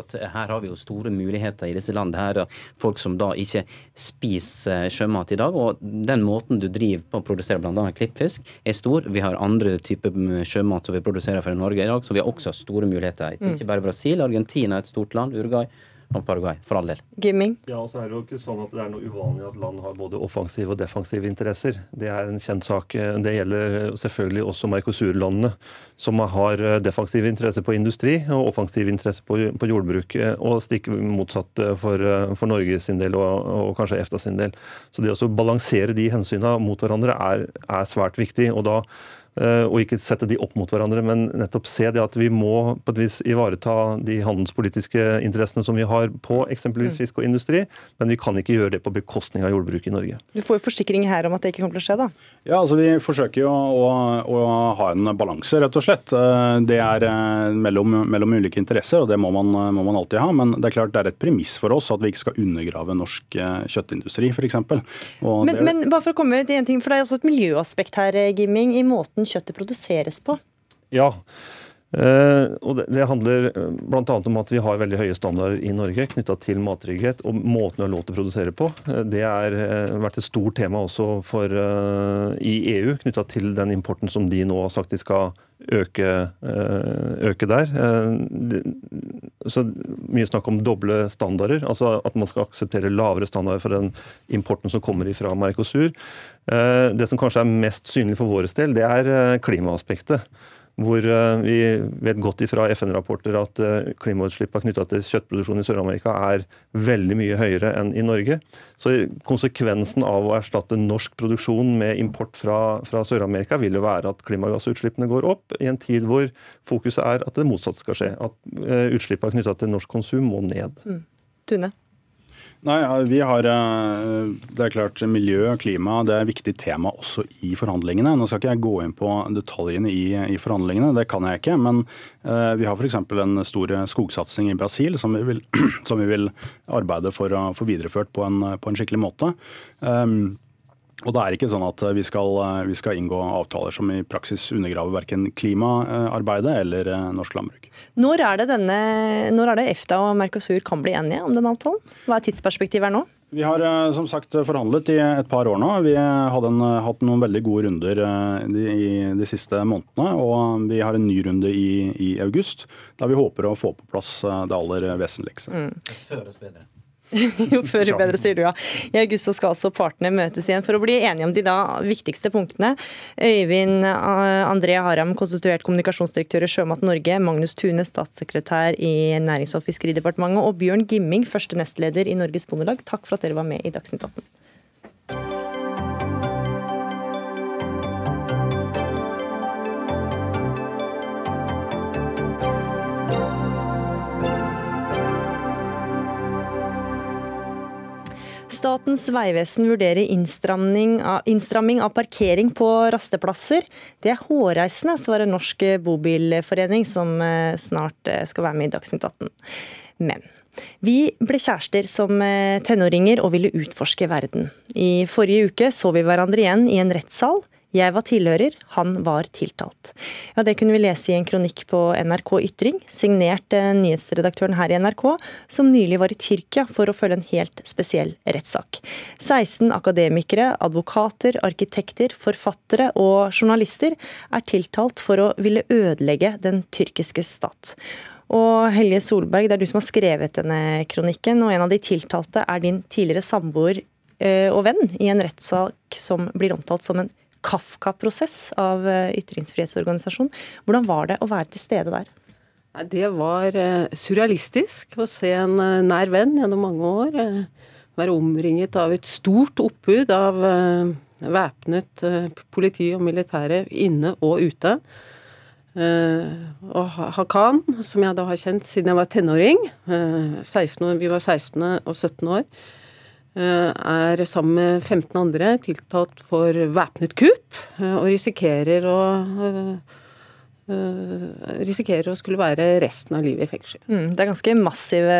[SPEAKER 8] At her har vi jo store muligheter i disse landene. her, Folk som da ikke spiser sjømat i dag. Og den måten du driver på å produsere bl.a. klippfisk, er stor. Vi har andre typer sjømat som vi produserer for Norge i dag, så vi har også store muligheter. Ikke bare Brasil, Argentina er et stort land, Uruguay og Paraguay, for all del.
[SPEAKER 1] Gimming?
[SPEAKER 7] Ja, og så er det jo ikke sånn at det er noe uvanlig at land har både offensive og defensive interesser. Det er en kjent sak. Det gjelder selvfølgelig også Mercosur-landene, som har defensive interesser på industri og offensive interesser på, på jordbruk. Og stikk motsatt for, for Norge sin del og, og, kanskje EFTA sin del. Så det å balansere de hensynene mot hverandre er, er svært viktig. og da Eh, og ikke sette de opp mot hverandre, men nettopp se det at vi må på et vis ivareta de handelspolitiske interessene som vi har på eksempelvis mm. fisk og industri, men vi kan ikke gjøre det på bekostning av jordbruket i Norge.
[SPEAKER 1] Du får jo forsikring her om at det ikke kommer til å skje, da?
[SPEAKER 6] Ja, altså Vi forsøker jo å, å, å ha en balanse, rett og slett. Eh, det er eh, mellom, mellom ulike interesser, og det må man, må man, alltid ha. Men det er klart det er et premiss for oss at vi ikke skal undergrave norsk kjøttindustri, f.eks. Men,
[SPEAKER 1] det... men bare for å komme til en ting, for det er også et miljøaspekt her, Gimming, i måten måten kjøttet produseres på?
[SPEAKER 7] Ja. Uh, og det, det handler eh, bl.a. om at vi har veldig høye standarder i Norge knytta til mattrygghet og måten vi har lov til å produsere på. Uh, det har uh, vært et stort tema også for, i EU knytta til den importen som de nå har sagt de skal øke, øke der. Det, så Mye snakk om doble standarder, altså at man skal akseptere lavere standarder for den importen som kommer fra Mercosur. Det som kanskje er mest synlig for vår del, det er klimaaspektet hvor eh, vi vet godt ifra FN-rapporter at eh, klimautslippene knytta til kjøttproduksjon i Sør-Amerika er veldig mye høyere enn i Norge. Så konsekvensen av å erstatte norsk produksjon med import fra, fra Sør-Amerika vil jo være at klimagassutslippene går opp, i en tid hvor fokuset er at det motsatte skal skje. At eh, utslippene knytta til norsk konsum må ned. Mm.
[SPEAKER 1] Tune?
[SPEAKER 6] Nei, vi har, eh, Det er klart miljø og klima det er et viktig tema også i forhandlingene. Nå skal ikke jeg gå inn på detaljene i, i forhandlingene, det kan jeg ikke. Men uh, vi har f.eks. en stor skogsatsing i Brasil som vi vil, [CLEARS THROAT] som vi vil arbeide for å få videreført på en, på en skikkelig måte. Um, og det er ikke sånn at vi skal, vi skal, inngå avtaler som i praksis undergraver verken klimaarbeidet eller eh, norsk landbruk.
[SPEAKER 1] Når er, det denne, når er det EFTA og Mercosur kan bli enige om denne avtalen? Hva er tidsperspektivet her nå?
[SPEAKER 6] Vi har eh, som sagt forhandlet i et par år nå. Vi har hatt noen veldig gode runder eh, de, i de siste månedene. Og vi har en ny runde i, i august, der vi håper å få på plass det aller vesentligste. Mm.
[SPEAKER 8] Det. [LAUGHS]
[SPEAKER 1] jo før jo bedre, sier du ja. I august skal altså partene møtes igjen for å bli enige om de da viktigste punktene. Øyvind eh, André Haram, konstituert kommunikasjonsdirektør i Sjømat Norge, Magnus Tune, statssekretær i Nærings- og fiskeridepartementet, og Bjørn Gimming, første nestleder i Norges Bondelag, takk for at dere var med i Dagsnytt 18. Statens vegvesen vurderer innstramming av, parkering på rasteplasser. Det er hårreisende, svarer Norsk Bobilforening, som eh, snart eh, skal være med i Dagsnytt 18. Men vi ble kjærester som eh, tenåringer og ville utforske verden. I forrige uke så vi hverandre igjen i en rettssal. Jeg var tilhører, han var tiltalt. Ja, Det kunne vi lese i en kronikk på NRK Ytring, signert eh, nyhetsredaktøren her i NRK, som nylig var i Tyrkia for å følge en helt spesiell rettssak. 16 akademikere, advokater, arkitekter, forfattere og journalister er tiltalt for å ville ødelegge den tyrkiske stat. Og Helje Solberg, det er du som har skrevet denne kronikken, og en av de tiltalte er din tidligere samboer eh, og venn i en rettssak som blir omtalt som en Kafka-prosess av ytringsfrihetsorganisasjonen. ytringsfrihetsorganisasjon. Hvordan var det å være til stede der?
[SPEAKER 9] Det var eh, surrealistisk å se en eh, nær venn gjennom mange år være omringet av et stort oppbud av væpnet politi og militære inne og ute. og Hakan, som jeg da har kjent siden jeg var tenåring, 16, vi var 16 og 17 år, er sammen med 15 andre tiltalt for væpnet kupp og risikerer å risikerer å skulle være resten av livet i fengsel.
[SPEAKER 1] Mm, det er ganske massive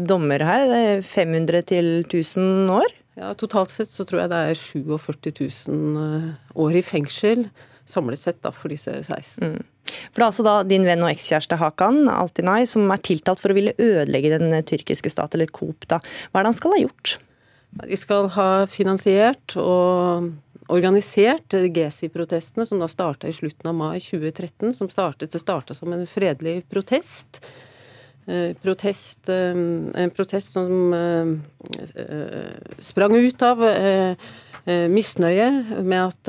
[SPEAKER 1] dommer her. Det er 500 til 1000 år?
[SPEAKER 9] Ja, Totalt sett så tror jeg det er 47 000 år i fengsel samlet sett da, for disse 16. Mm.
[SPEAKER 1] For det er altså da din venn og ekskjæreste Hakan Altinay som er tiltalt for å ville ødelegge den tyrkiske stat, eller Coop. da. Hva er det han skal ha gjort?
[SPEAKER 9] De skal ha finansiert og organisert GSI-protestene, som da starta i slutten av mai 2013. Som startet, det starta som en fredelig protest. Eh, protest, eh, en protest som eh, sprang ut av misnøye med at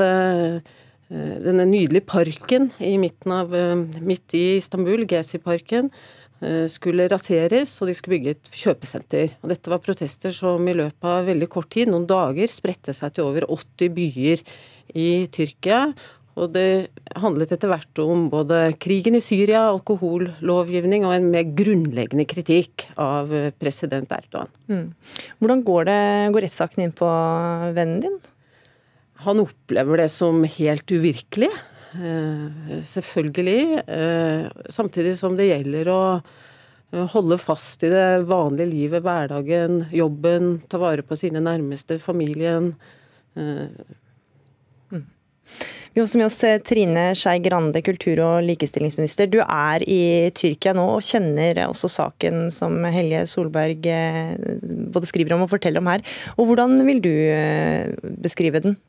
[SPEAKER 9] denne nydelige parken i midten av, midt i Istanbul, Gezi-parken, skulle raseres, og de skulle bygge et kjøpesenter. Og dette var protester som i løpet av veldig kort tid, noen dager, spredte seg til over 80 byer i Tyrkia. Og det handlet etter hvert om både krigen i Syria, alkohollovgivning og en mer grunnleggende kritikk av president Erdogan. Mm.
[SPEAKER 1] Hvordan går, det, går rettssaken inn på vennen din?
[SPEAKER 9] Han opplever det som helt uvirkelig. Eh, selvfølgelig. Eh, samtidig som det gjelder å eh, holde fast i det vanlige livet, hverdagen, jobben, ta vare på sine nærmeste, familien.
[SPEAKER 1] Vi har også med oss Trine Skei Grande, kultur- og likestillingsminister. Du er i Tyrkia nå og kjenner også saken som Helje Solberg både skriver om og forteller om her. Og Hvordan vil du beskrive den?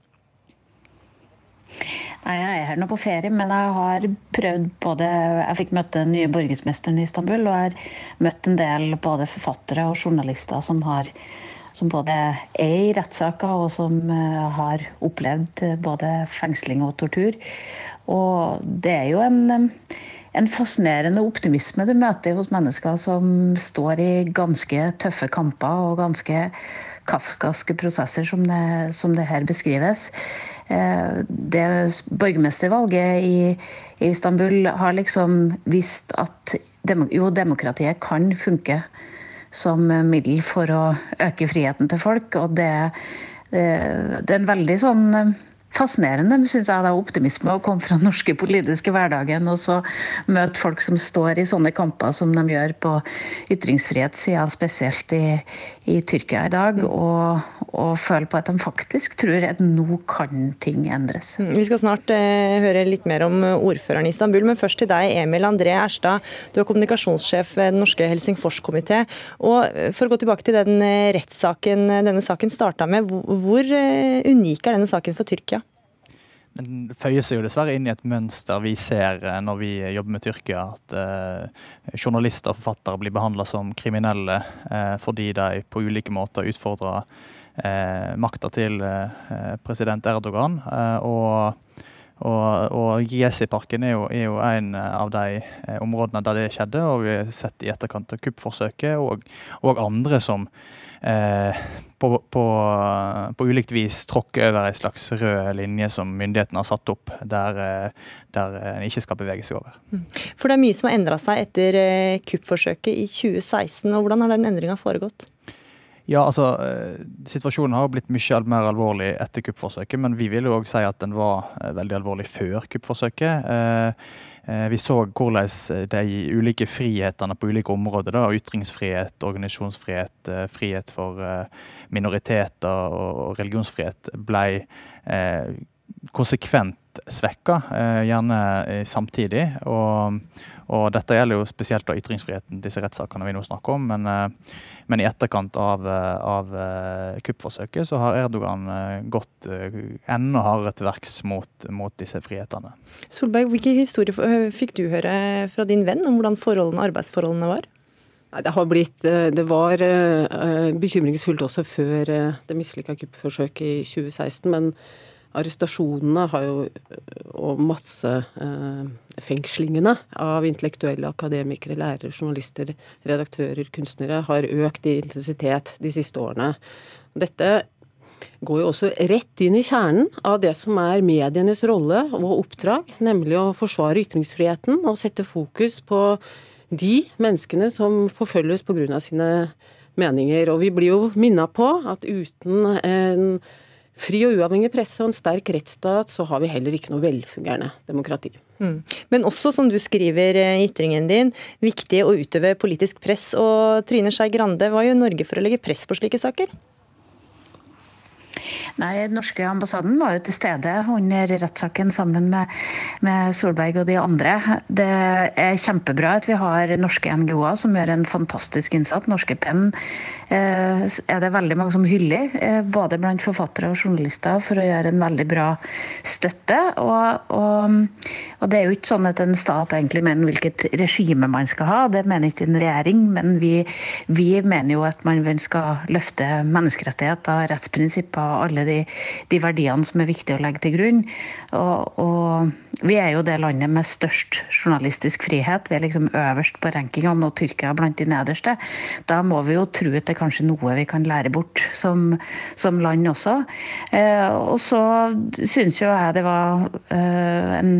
[SPEAKER 10] Nei, Jeg er her nå på ferie, men jeg har prøvd både Jeg fikk møte den nye borgermesteren i Istanbul, og jeg har møtt en del både forfattere og journalister som har som både er i rettssaker, og som eh, har opplevd eh, både fengsling og tortur. Og det er jo en, eh, en fascinerende optimisme du møter hos mennesker som står i ganske tøffe kamper og ganske kafkaske prosesser, som det, som det her beskrives. Det borgermestervalget i, Istanbul har liksom vist at jo, demokratiet kan funke som middel for å øke friheten til folk. Og det, det er en veldig sånn fascinerende synes jeg, det er optimisme å komme fra den norske politiske hverdagen og så møte folk som står i sånne kamper som de gjør på ytringsfrihetssida, spesielt i, i, Tyrkia i dag, mm. og, og føle på at de faktisk tror at nå kan ting endres.
[SPEAKER 1] Mm, vi skal snart eh, høre litt mer om ordføreren i Istanbul, men først til deg, Emil André Erstad. Du er kommunikasjonssjef ved Den norske Helsingforskomité. Og eh, for å gå tilbake til den eh, rettssaken denne saken starta med, hvor eh, unik er denne saken for Tyrkia?
[SPEAKER 11] Den føyer seg jo dessverre inn i et mønster vi ser eh, når vi jobber med Tyrkia. At eh, journalister og forfattere blir behandla som kriminelle eh, fordi de på ulike måter utfordrer makta til president Erdogan. Og og, og Giesi-parken er, er, jo en av de områdene der det skjedde, og vi har sett i etterkant av kuppforsøket, og, og andre som på, på, på, ulikt vis tråkke over en slags rød linje som myndighetene har satt opp, der, eh, der en ikke skal bevege seg over. Mm.
[SPEAKER 1] For det er mye som har endra seg etter eh, kuppforsøket i 2016. og Hvordan har den endringa foregått?
[SPEAKER 11] Ja, altså, eh, Situasjonen har blitt mye mer alvorlig etter kuppforsøket, men vi vil jo òg si at den var veldig alvorlig før kuppforsøket. Eh, vi så hvordan eh, de ulike frihetene på ulike områder, da, ytringsfrihet, organisasjonsfrihet, eh, frihet for minoriteter og religionsfrihet, ble konsekvent svekka, gjerne samtidig. Og, og, dette gjelder jo spesielt da ytringsfriheten, disse rettssakene vi nå snakker om. Men, men i etterkant av, av kuppforsøket så har Erdogan gått enda hardere til verks mot, mot disse frihetene.
[SPEAKER 1] Solberg, hvilke historier fikk du høre fra din venn om hvordan forholdene, arbeidsforholdene var?
[SPEAKER 9] Det, har blitt, det var bekymringsfullt også før det mislykka kuppforsøket i 2016. men arrestasjonene jo, og massefengslingene eh, av intellektuelle akademikere, lærere, journalister, redaktører, kunstnere har økt i intensitet de siste årene. Dette går jo også rett inn i kjernen av det som er medienes rolle og oppdrag, nemlig å forsvare ytringsfriheten og sette fokus på de menneskene som forfølges pga. sine meninger. Og vi blir jo minna på at uten en fri og uavhengig presse og en sterk rettsstat, så har vi heller ikke noe velfungerende demokrati.
[SPEAKER 1] Mm. Men også, som du skriver i ytringen din, viktig å utøve politisk press. Og Trine Skei Grande, hva gjør Norge for å legge press på slike saker?
[SPEAKER 10] Nei, norske ambassaden var jo til stede under rettssaken sammen med, med, Solberg og de andre. Det er kjempebra at vi har norske NGO-er som gjør en fantastisk innsats. Norske Penn eh, er det veldig mange som hyller, eh, både blant forfattere og journalister, for å gjøre en veldig bra støtte. Og, og, og det er jo ikke sånn at en stat egentlig mener hvilket regime man skal ha, det mener ikke en regjering, men vi, vi mener jo at man skal løfte menneskerettigheter, rettsprinsipper alle de, de, verdiene som er viktige å legge til grunn. Og, og, vi er jo det landet med størst journalistisk frihet. Vi er liksom øverst på rankingene, og Tyrkia blant de nederste. Da må vi jo tro at det er kanskje noe vi kan lære bort som, som land også. Eh, og så syns jo jeg det var eh, en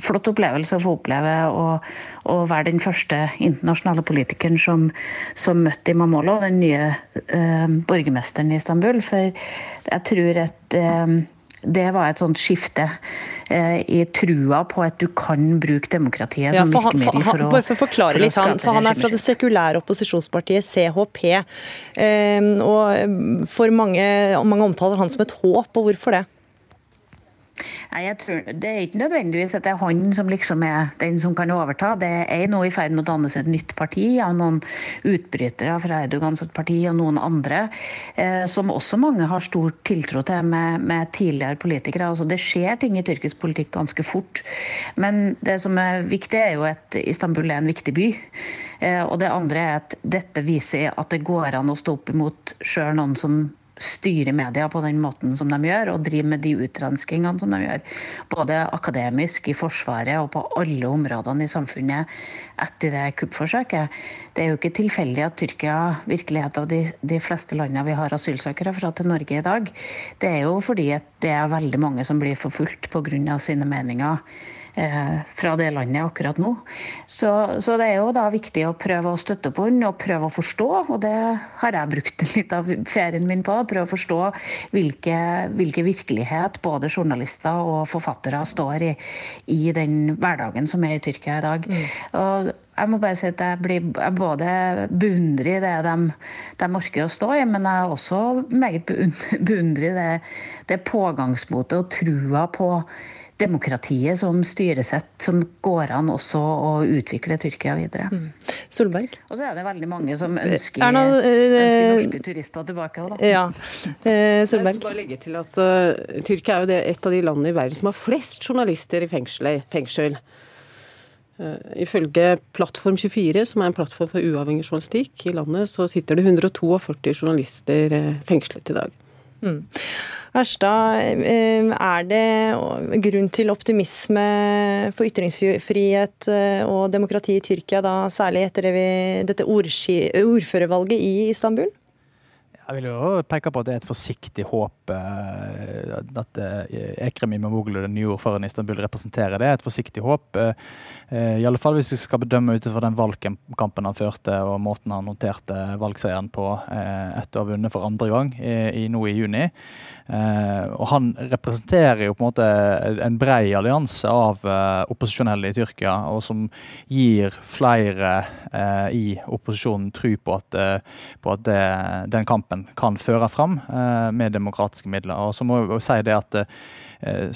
[SPEAKER 10] flott opplevelse å få oppleve å, å være den første internasjonale politikeren som, som møtte Imam Imamolo, den nye eh, borgermesteren i Istanbul. For jeg tror at eh, det var et sånt skifte eh, i trua på at du kan bruke demokratiet som ja, virkemiddel for, å
[SPEAKER 1] Bare for å forklare litt, han, for han er fra det sekulære opposisjonspartiet CHP. Eh, og for mange, mange omtaler han som et håp, og hvorfor det?
[SPEAKER 10] Nei, jeg tror, Det er ikke nødvendigvis at det er han som liksom er den som kan overta. Det er nå i ferd med å dannes et nytt parti av noen utbrytere fra Erdogans parti og noen andre, eh, som også mange har stor tiltro til med, med tidligere politikere. Altså, det skjer ting i tyrkisk politikk ganske fort. Men det som er viktig, er jo at Istanbul er en viktig by. Eh, og det andre er at dette viser at det går an å stå opp imot sjøl noen som styre media på den måten som de gjør, og drive med de utrenskingene som de gjør. Både akademisk, i Forsvaret og på alle områdene i samfunnet etter det kuppforsøket. Det er jo ikke tilfeldig at Tyrkia virkelig er et av de, de fleste landene vi har asylsøkere fra til Norge i dag. Det er jo fordi det er veldig mange som blir forfulgt pga. sine meninger fra det landet akkurat nå. Så, så, det er jo da viktig å prøve å støtte på den og prøve å forstå, og det har jeg brukt [LAUGHS] litt av ferien min på. Prøve å forstå hvilke, hvilke virkelighet både journalister og forfattere står i i den hverdagen som er i Tyrkia i dag. Mm. Og jeg må bare si at jeg, blir, jeg både beundrer det de, de, orker å stå i, men jeg er også meget beundrer det, det pågangsmotet og trua på demokratiet som styresett som går an også å utvikle Tyrkia videre. Mm.
[SPEAKER 1] Solberg?
[SPEAKER 10] Og så er det veldig mange som ønsker, Erna, øh, ønsker norske turister tilbake
[SPEAKER 1] da. Ja. Eh, Solberg?
[SPEAKER 9] Jeg skal bare legge til at uh, Tyrkia er jo det, et av de landene i verden som har flest journalister i fengsel. fengsel. Uh, ifølge Plattform24, som er en plattform for uavhengig journalistikk i landet, så sitter det 142 journalister uh, fengslet i dag. Mm.
[SPEAKER 1] Erstad, eh, er det grunn til optimisme for ytringsfrihet eh, og demokrati i Tyrkia, da særlig etter dette ordførervalget i Istanbul?
[SPEAKER 11] Jeg vil jo peke på at det er et forsiktig håp eh, at Ekrem Imamoglu, den nye ordføreren i Istanbul, representerer. Det et forsiktig håp. I alle fall hvis vi skal bedømme ut fra den valgkampen han førte og måten han noterte valgseieren på etter å ha vunnet for andre gang nå i juni. Eh, og han representerer jo på en måte en brei allianse av eh, opposisjonelle i Tyrkia, og som gir flere eh, i opposisjonen tro på at, på at det, den kampen kan føre fram med demokratiske midler. Og så må jeg si det at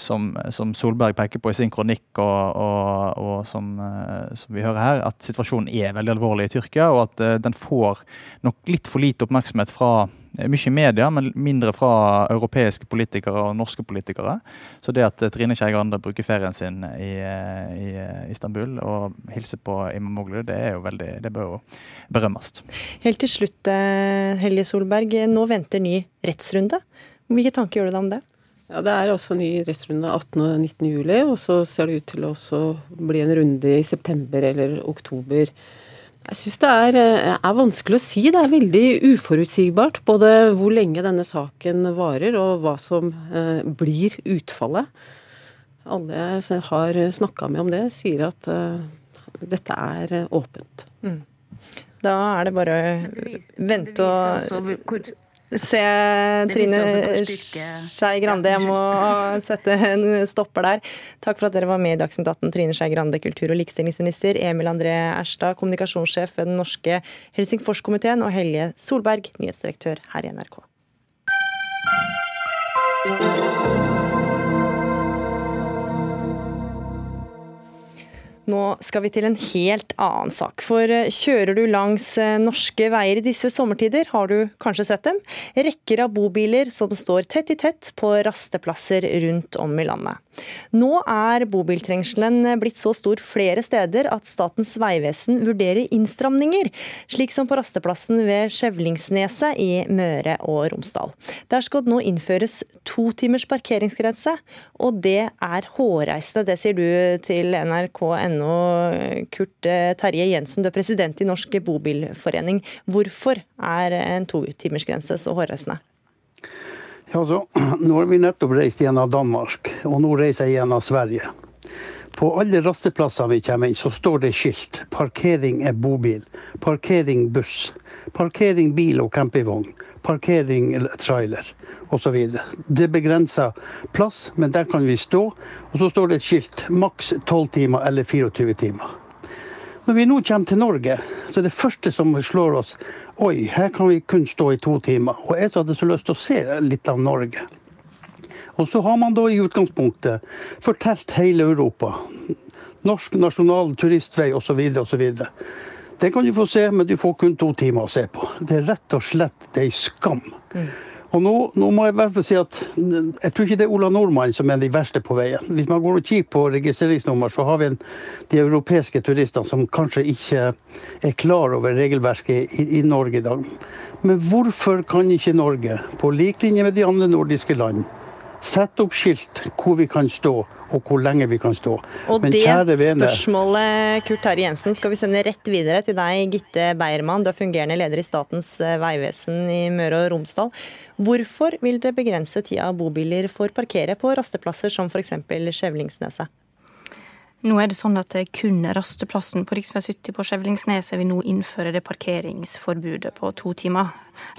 [SPEAKER 11] som, som, Solberg peker på i sin kronikk, og, og, og som, som, vi hører her, at situasjonen er veldig alvorlig i Tyrkia, og at den får nok litt for lite oppmerksomhet fra mye i media, men mindre fra europeiske politikere og norske politikere. Så det at Trine Skei Grande bruker ferien sin i, eh, i, eh, Istanbul og hilser på Imamoglu, det er jo veldig, det bør jo berømmes.
[SPEAKER 1] Helt til slutt, Helje Solberg. Nå venter ny rettsrunde. Hvilke tanker gjør du deg om det?
[SPEAKER 9] Ja, Det er også ny rettsrunde 18. og 19. juli, og så ser det ut til å bli en runde i september eller oktober Jeg syns det er, eh, er, vanskelig å si. Det er veldig uforutsigbart. Både hvor lenge denne saken varer og hva som eh, blir utfallet. Alle jeg har snakka med om det, sier at eh, dette er eh, åpent. Mm.
[SPEAKER 1] Da er det bare å vente og se Trine Skei Grande. Jeg må [LAUGHS] sette en stopper der. Takk for at dere var med i Dagsnytt 18. Trine Skei Grande, kultur- og likestillingsminister. Emil André Erstad, kommunikasjonssjef ved den norske Helsingforskomiteen. Og Helje Solberg, nyhetsdirektør her i NRK. Nå skal vi til en helt annen sak. For eh, kjører du langs eh, norske veier i disse sommertider, har du kanskje sett dem? Rekker av bobiler som står tett i tett på rasteplasser rundt om i landet. Nå er bobiltrengselen blitt så stor flere steder at Statens vegvesen vurderer innstramninger, slik som på rasteplassen ved Skjevlingsneset i Møre og Romsdal. Der skal det nå innføres to timers parkeringsgrense, og det er hårreisende. Det sier du til nrk.no NO, Kurt eh, Terje Jensen, du er president i Norsk Bobilforening. Hvorfor er en totimersgrense så hårreisende?
[SPEAKER 12] Ja, altså, [CLEARS THROAT] nå har vi nettopp reist gjennom Danmark, og nå reiser jeg gjennom Sverige. På alle rasteplasser vi kommer inn, så står det skilt. Parkering er bobil. Parkering buss. Parkering bil og campingvogn. Parkering trailer osv. Det begrenser plass, men der kan vi stå. Og så står det et skilt maks 12 timer eller 24 timer. Når vi nå kommer til Norge, så er det første som slår oss Oi, her kan vi kun stå i to timer. Og jeg hadde så lyst til å se litt av Norge. Og så har man da i utgangspunktet fortalt hele Europa. Norsk nasjonal turistvei osv. osv. Det kan du få se, men du får kun to timer å se på. Det er rett og slett det ei skam. Mm. Og nå, nå, må jeg i hvert fall si at jeg tror ikke det er Ola Nordmann som er de verste på veien. Hvis man går og kikker på registreringsnummer, så har vi en, de europeiske turistene som kanskje ikke er klar over regelverket i, i Norge i dag. Men hvorfor kan ikke Norge, på lik linje med de andre nordiske land, sette opp skilt hvor vi kan stå og hvor lenge vi kan stå.
[SPEAKER 1] Og Men det spørsmålet Kurt Terje Jensen, skal vi sende rett videre til deg, Gitte Beiermann. Du er fungerende leder i Statens vegvesen i Møre og Romsdal. Hvorfor vil dere begrense tida bobiler får parkere på rasteplasser som f.eks. Skjevlingsneset?
[SPEAKER 13] Nå er det sånn at kun rasteplassen på rv. 70 på Skjevlingsneset vil nå innføre det parkeringsforbudet på to timer.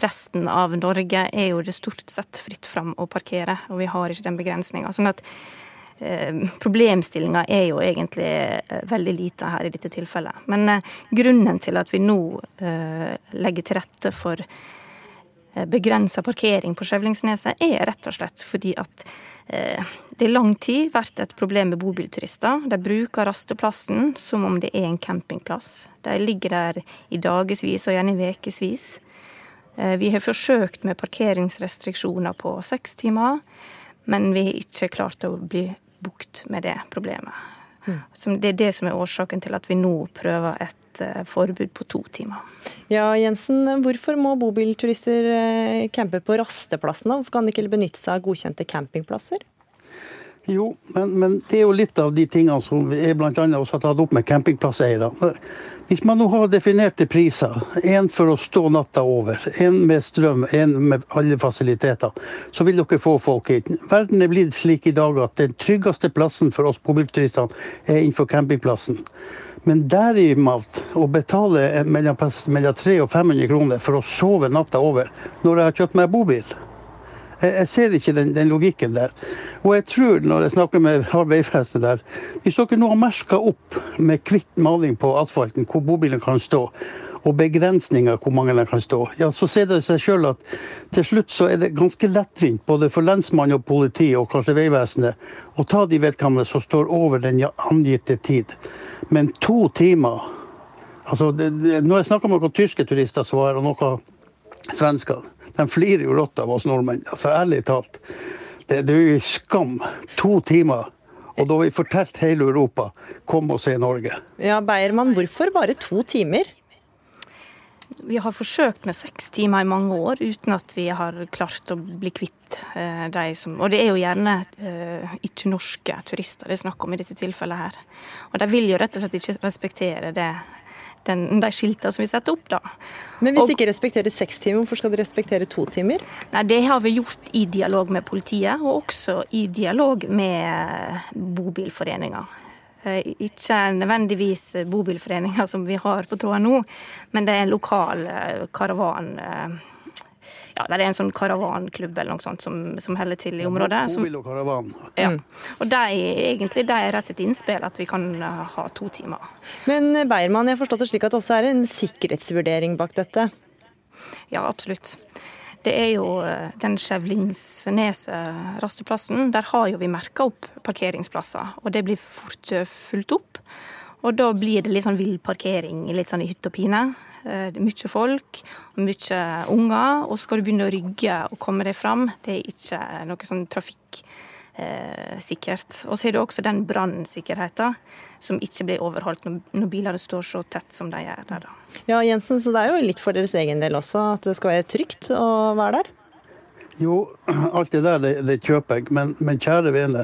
[SPEAKER 13] Resten av Norge er jo det stort sett fritt fram å parkere, og vi har ikke den begrensninga. Sånn at Eh, problemstillinga er jo egentlig eh, veldig lite her i dette tilfellet. Men eh, grunnen til at vi nå legger til rette for begrensa parkering på Skjevlingsneset, er rett og slett fordi at det i lang tid vært et problem med bobilturister. De bruker rasteplassen som om det er en campingplass. De ligger der i dagevis og gjerne i ukevis. Vi har forsøkt med parkeringsrestriksjoner på seks timer, men vi har ikke klart å bli bukt med det problemet. Mm. Det er det som er årsaken til at vi nå prøver et eh, forbud på to timer.
[SPEAKER 1] Ja, Jensen, Hvorfor må bobilturister eh, campe på rasteplassene? Hvorfor kan de ikke benytte seg av godkjente campingplasser?
[SPEAKER 12] Jo, men, men, det er jo litt av de tingene som vi bl.a. også har tatt opp med campingplasseiere. Hvis man nå har definerte priser, én for å stå natta over, én med strøm, én med alle fasiliteter, så vil dere få folk hit. Verden er blitt slik i dag at den tryggeste plassen for oss bobilturister er innenfor campingplassen. Men derimot å betale mellom 300 og 500 kroner for å sove natta over når jeg har kjøpt meg bobil jeg, ser ikke den, den, logikken der. Og jeg tror, når jeg snakker med Harald der, hvis dere nå har merka opp med hvitt maling på asfalten hvor bobilen kan stå, og begrensninger hvor mange den kan stå, ja, så ser det seg sjøl at til slutt så er det ganske lettvint både for lensmann og politi og kanskje Vegvesenet å ta de vedkommende som står over den angitte tid. Men to timer altså det, det, Når jeg snakker med noen tyske turister som var, og noen svensker de flirer jo rått av oss nordmenn. Altså ærlig talt. Det, det er jo skam. To timer. Og da har vi fortalt hele Europa kom og se Norge.
[SPEAKER 1] Ja, Beiermann, hvorfor bare to timer?
[SPEAKER 13] Vi har forsøkt med seks timer i mange år uten at vi har klart å bli kvitt eh, de som Og det er jo gjerne eh, ikke-norske turister det er snakk om i dette tilfellet her. Og de vil jo rett og slett ikke respektere det den, de skiltene som vi setter opp. da.
[SPEAKER 1] Men hvis de ikke respekterer seks timer, hvorfor skal de respektere to timer?
[SPEAKER 13] Nei, Det har vi gjort i dialog med politiet, og også i dialog med bobilforeninger. Eh, ikke nødvendigvis bobilforeninger som vi har på tråden nå, men det er en lokal eh, karavan ja, det er en sånn karavanklubb eller noe sånt som, som holder til i området.
[SPEAKER 12] Som, og karavan.
[SPEAKER 13] Ja. Mm. Og de, egentlig deres sitt innspill at vi kan eh, ha to timer.
[SPEAKER 1] Men Beiermann, jeg har forstått det slik at det også er en sikkerhetsvurdering bak dette?
[SPEAKER 13] Ja, absolutt. Det er jo den Skjevlingsneset rasteplassen. Der har jo vi merka opp parkeringsplasser, og det blir fort fulgt opp. Og da blir det litt sånn vill parkering, litt sånn i hytt og pine. Eh, det er mye folk, mye unger, og så skal du begynne å rygge og komme deg fram. Det er ikke noe sånn trafikksikkert. Eh, og så er det også den brannsikkerheten som ikke blir overholdt når, når bilene står så tett som de gjør der. Da.
[SPEAKER 1] Ja, Jensen, så det er jo litt for deres egen del også at det skal være trygt å være der?
[SPEAKER 12] Jo, [CLEARS THROAT] alt det der det, det kjøper jeg, men, men kjære vene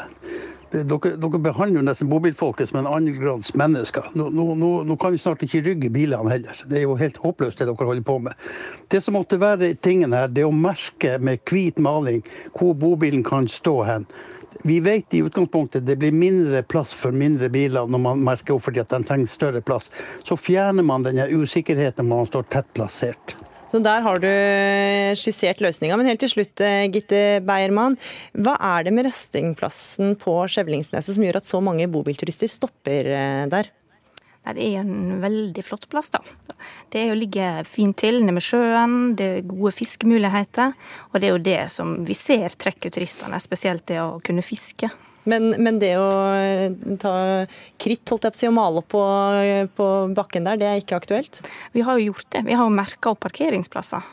[SPEAKER 12] dere, dere, behandler jo nesten bobilfolket som en annengrads mennesker. Nå, nå, nå, kan vi snart ikke rygge bilene heller. Det er jo helt håpløst det dere holder på med. Det som måtte være tingen her, det er å merke med hvit maling hvor bobilen kan stå hen. Vi vet i utgangspunktet det blir mindre plass for mindre biler når man merker opp fordi at de trenger større plass. Så fjerner man denne usikkerheten når man står tett plassert.
[SPEAKER 1] Så der har du skissert løsninga. Men helt til slutt, eh, Gitte Beiermann. Hva er det med restingplassen på Skjevlingsneset som gjør at så mange bobilturister stopper eh, der?
[SPEAKER 13] Nei, Det er en veldig flott plass. da. Det er å ligge fint til nede med sjøen, det er gode fiskemuligheter. Og det er jo det som vi ser trekker turistene, spesielt det å kunne fiske.
[SPEAKER 1] Men, men, det å eh, ta kritt holdt jeg på å si, og male opp på, på, bakken der, det er ikke aktuelt?
[SPEAKER 13] Vi har jo gjort det. Vi har jo merka opp parkeringsplasser.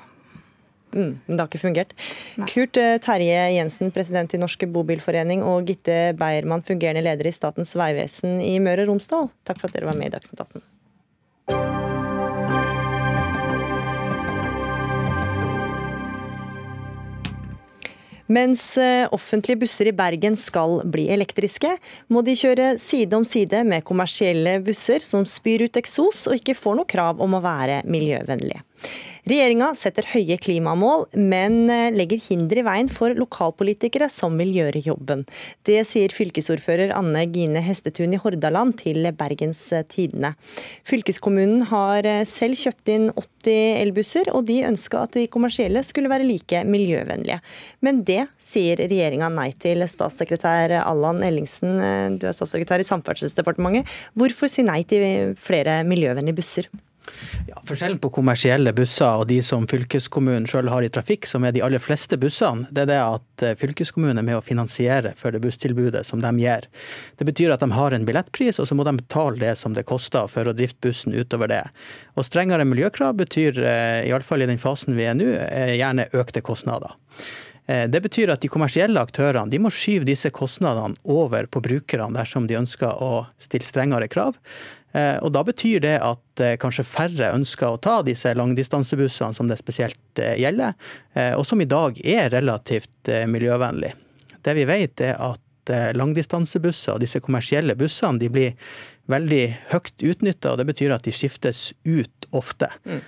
[SPEAKER 1] Mm, men det har ikke fungert. Nei. Kurt eh, Terje Jensen, president i Norske Bobilforening, og Gitte Beiermann, fungerende leder i Statens vegvesen i Møre og Romsdal, takk for at dere var med i Dagsnytt 18. Mens eh, offentlige busser i Bergen skal bli elektriske, må de kjøre side om side med kommersielle busser som spyr ut eksos og ikke får noe krav om å være miljøvennlige. Regjeringa setter høye klimamål, men eh, legger hinder i veien for lokalpolitikere som vil gjøre jobben. Det sier fylkesordfører Anne Gine Hestetun i Hordaland til Bergens Tidende. Fylkeskommunen har eh, selv kjøpt inn 80 elbusser, og de ønska at de kommersielle skulle være like miljøvennlige. Men det sier regjeringa nei til. Statssekretær Allan Ellingsen, eh, du er statssekretær i Samferdselsdepartementet. Hvorfor si nei til flere miljøvennlige busser?
[SPEAKER 14] Ja, Forskjellen på kommersielle busser og de som fylkeskommunen selv har i trafikk, som er de aller fleste bussene, det er det at eh, fylkeskommunen er med å finansiere for det busstilbudet som de gir. Det betyr at de har en billettpris, og så må de betale det som det koster for å drifte bussen utover det. Og strengere miljøkrav betyr, eh, iallfall i den fasen vi er nå, eh, gjerne økte kostnader. Det betyr at de kommersielle aktørene de må skyve disse kostnadene over på brukerne dersom de ønsker å stille strengere krav. Eh, og Da betyr det at eh, kanskje færre ønsker å ta disse langdistansebussene som det spesielt eh, gjelder, og som i dag er relativt miljøvennlig. Det vi vet er at langdistansebusser og disse kommersielle bussene de blir veldig høyt utnytta, det betyr at de skiftes ut ofte. Mm.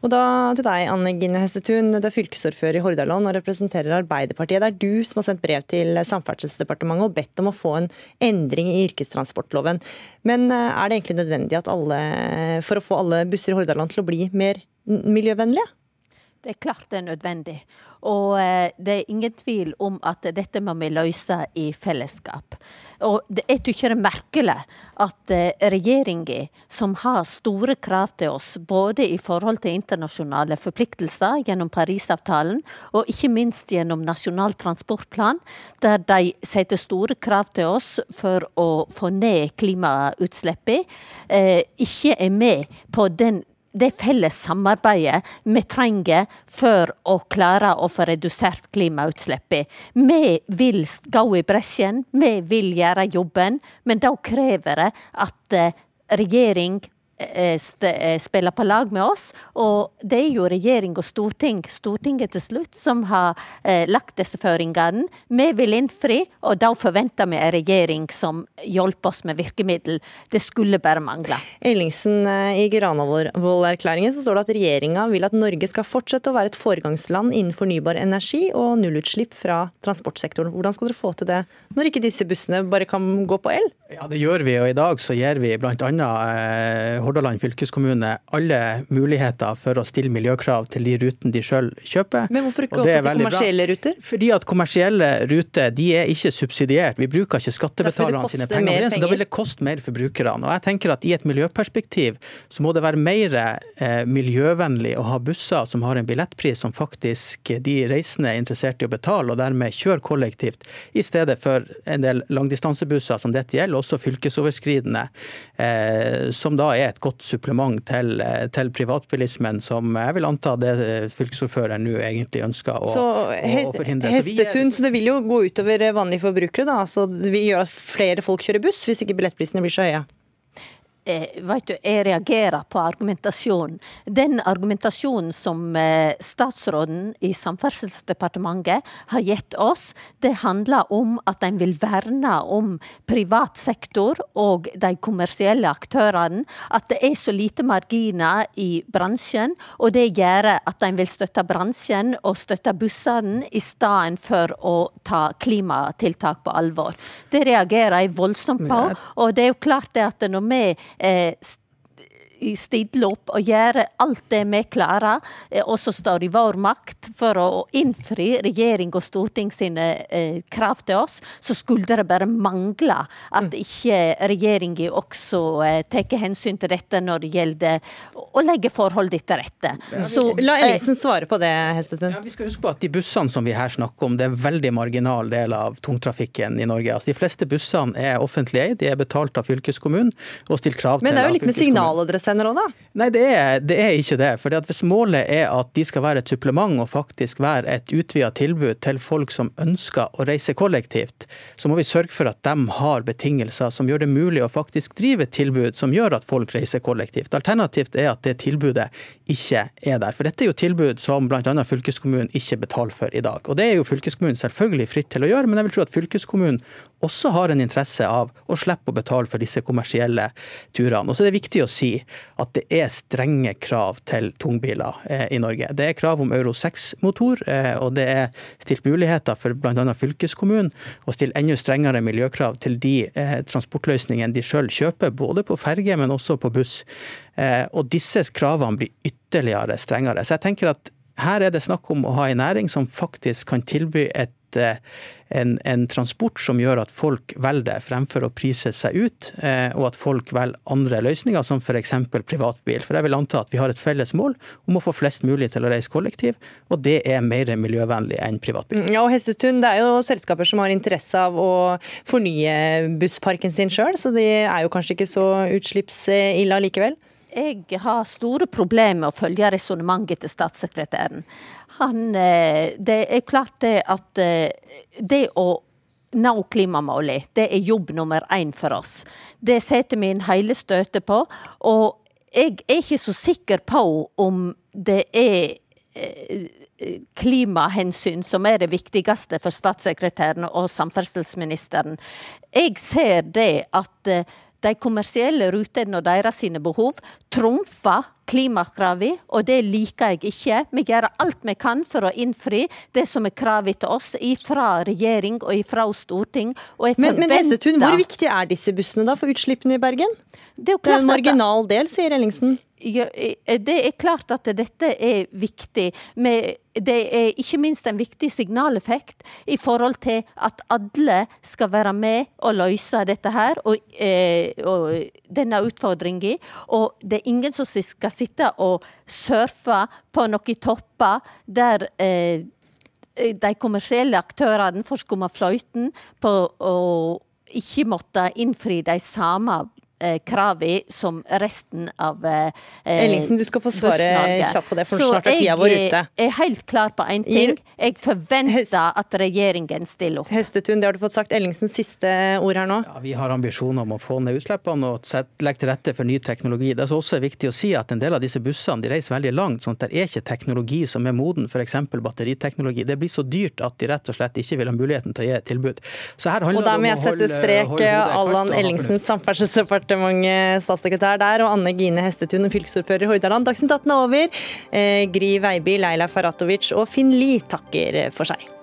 [SPEAKER 1] Og da til deg, Anne Gine Hestetun. Du er fylkesordfører i Hordaland og representerer Arbeiderpartiet. Det er du som har sendt brev til Samferdselsdepartementet og bedt om å få en endring i yrkestransportloven. Men eh, er det egentlig nødvendig alle, for å få alle busser i Hordaland til å bli mer miljøvennlige?
[SPEAKER 15] Det er klart det er nødvendig. Og eh, det er ingen tvil om at dette må vi løse i fellesskap. Og jeg tykker det er merkelig at eh, regjeringa, som har store krav til oss, både i forhold til internasjonale forpliktelser gjennom Parisavtalen, og ikke minst gjennom Nasjonal transportplan, der de setter store krav til oss for å få ned klimautslippene, eh, ikke er med på den det felles samarbeidet vi trenger for å klare å få redusert klimautslippene. Vi vil gå i bresjen, vi vil gjøre jobben, men da krever det at eh, regjering spille på lag med oss. Og det er jo regjering og storting, Stortinget til slutt, som har eh, lagt disse føringene. Vi vil innfri, og da forventer vi en regjering som hjelper oss med virkemiddel. Det skulle bare mangle.
[SPEAKER 1] Ellingsen, i Granavolden-erklæringen står det at regjeringa vil at Norge skal fortsette å være et foregangsland innen fornybar energi og nullutslipp fra transportsektoren. Hvordan skal dere få til det, når ikke disse bussene bare kan gå på el?
[SPEAKER 14] Ja, Det gjør vi, og i dag så gir vi bl.a. Eh, Hordaland fylkeskommune alle muligheter for å stille miljøkrav til de rutene de sjøl kjøper.
[SPEAKER 1] Men hvorfor ikke også til kommersielle bra. ruter?
[SPEAKER 14] Fordi at kommersielle ruter de er ikke subsidiert. Vi bruker ikke skattebetalerne sine penger. penger. Så da vil det koste mer for brukerne. Og jeg tenker at I et miljøperspektiv så må det være mer eh, miljøvennlig å ha busser som har en billettpris som faktisk de reisende er interessert i å betale, og dermed kjøre kollektivt, i stedet for en del langdistansebusser som dette gjelder også fylkesoverskridende, eh, som da er et godt supplement til, eh, til privatbilismen, som jeg vil anta det fylkesordføreren nå egentlig ønsker å,
[SPEAKER 1] så,
[SPEAKER 14] å forhindre.
[SPEAKER 1] Hestetun, så, så det vil jo gå utover vanlige forbrukere, da. Så det vil gjøre at flere folk kjører buss, hvis ikke billettprisene blir så høye?
[SPEAKER 15] Eh, vet du, jeg reagerer på argumentasjonen. Den argumentasjonen som eh, statsråden i Samferdselsdepartementet har gitt oss, det handler om at en vil verne om privat sektor og de kommersielle aktørene. At det er så lite marginer i bransjen, og det gjør at en vil støtte bransjen og støtte bussene i stedet for å ta klimatiltak på alvor. Det reagerer jeg voldsomt på. Og det er jo klart det at når vi eh, stille opp og gjøre alt det vi klarer, eh, og som står i vår makt, for å innfri regjering og storting sine eh, krav til oss, så skulle det bare mangle at mm. ikke regjeringa også eh, tar hensyn til dette når det gjelder å legge forholdene til rette.
[SPEAKER 1] Så, La Ellingsen svare på det, Hestetun.
[SPEAKER 14] Ja, vi skal huske på at de bussene som vi her snakker om, det er en veldig marginal del av tungtrafikken i Norge. Altså, de fleste bussene er offentlig eid, de er betalt av fylkeskommunen og stilt krav
[SPEAKER 1] til Men det er jo litt med signaladresse sender òg, da?
[SPEAKER 14] Nei, det er, det er, ikke det. For hvis målet er at de skal være et supplement og faktisk være et utvida tilbud til folk som ønsker å reise kollektivt, så må vi sørge for at de har betingelser som gjør det mulig å faktisk drive et tilbud som gjør at folk reiser kollektivt. Alternativt er at det tilbudet ikke er der. For dette er jo tilbud som bl.a. fylkeskommunen ikke betaler for i dag. Og det er jo fylkeskommunen selvfølgelig fritt til å gjøre, men jeg vil tro at fylkeskommunen også har en interesse av å slippe å betale for disse kommersielle turene. Og så er det viktig å si at det er strenge krav til tungbiler eh, i Norge. Det er krav om Euro 6-motor, eh, og det er stilt muligheter for bl.a. fylkeskommunen å stille enda strengere miljøkrav til de eh, transportløsningene de sjøl kjøper, både på ferge, men også på buss. Og disse kravene blir ytterligere strengere. Så jeg tenker at her er det snakk om å ha en næring som faktisk kan tilby et en, en, transport som gjør at folk velger det, fremfor å prise seg ut, eh, og at folk velger andre løsninger, som f.eks. privatbil. For jeg vil anta at vi har et felles mål om å få flest mulig til å reise kollektiv, og det er mer miljøvennlig enn privatbil.
[SPEAKER 1] Ja, og Hestetun, det er jo selskaper som har interesse av å fornye bussparken sin sjøl, så de er jo kanskje ikke så utslippsille likevel?
[SPEAKER 15] Jeg har store problemer med å følge resonnementet til statssekretæren. Han, eh, det er klart det at eh, det å nå klimamålene, det er jobb nummer én for oss. Det setter vi inn hele støtet på. Og jeg er ikke så sikker på om det er eh, klimahensyn som er det viktigste for statssekretæren og samferdselsministeren. Jeg ser det at de kommersielle rutene og deres sine behov trumfer klimakravene, og det liker jeg ikke. Vi gjør alt vi kan for å innfri det som er kravet til oss fra regjering og fra storting. Og
[SPEAKER 1] men, men Hesetun, hvor viktig er disse bussene da for utslippene i Bergen? Det er, det er en marginal del, sier Ellingsen.
[SPEAKER 15] Ja, det er klart at dette er viktig. det er ikke minst en viktig signaleffekt i forhold til at alle skal være med og løse dette her, og, eh, og denne utfordringen. Og det er ingen som skal sitte og surfe på noen topper der eh, de kommersielle aktørene får skumme fløyten på å ikke måtte innfri de samme eh, kravene som resten av eh,
[SPEAKER 1] Ellingsen, du skal få svare kjapt på det, for
[SPEAKER 15] Så
[SPEAKER 1] snart er tida vår ute.
[SPEAKER 15] jeg er helt klar på én ting. Jeg forventer at regjeringen stiller opp.
[SPEAKER 1] Hestetun, det har du fått sagt. Ellingsens siste ord her nå.
[SPEAKER 14] Ja, vi har ambisjoner om å få ned utslippene og legge til rette for ny teknologi. Det er også viktig å si at en del av disse bussene de reiser veldig langt, sånn at det er ikke teknologi som er moden, f.eks. batteriteknologi. Det blir så dyrt at de rett og slett ikke vil ha muligheten til å gi et tilbud. Så her
[SPEAKER 1] Og
[SPEAKER 14] handler
[SPEAKER 1] og
[SPEAKER 14] det
[SPEAKER 1] må
[SPEAKER 14] om
[SPEAKER 1] jeg
[SPEAKER 14] å
[SPEAKER 1] sette
[SPEAKER 14] holde,
[SPEAKER 1] strek.
[SPEAKER 14] holde hodet kaldt
[SPEAKER 1] Allan
[SPEAKER 14] og ha
[SPEAKER 1] Ellingsen,
[SPEAKER 14] fornuft.
[SPEAKER 1] Samferdselsdepartementet statssekretær der, og Anne Gine Hestetun, fylkesordfører i Hordaland. Dagsnytt 18 er over. Eh, Gry Veiby, Leila Faratovic og Finn Lie takker for seg.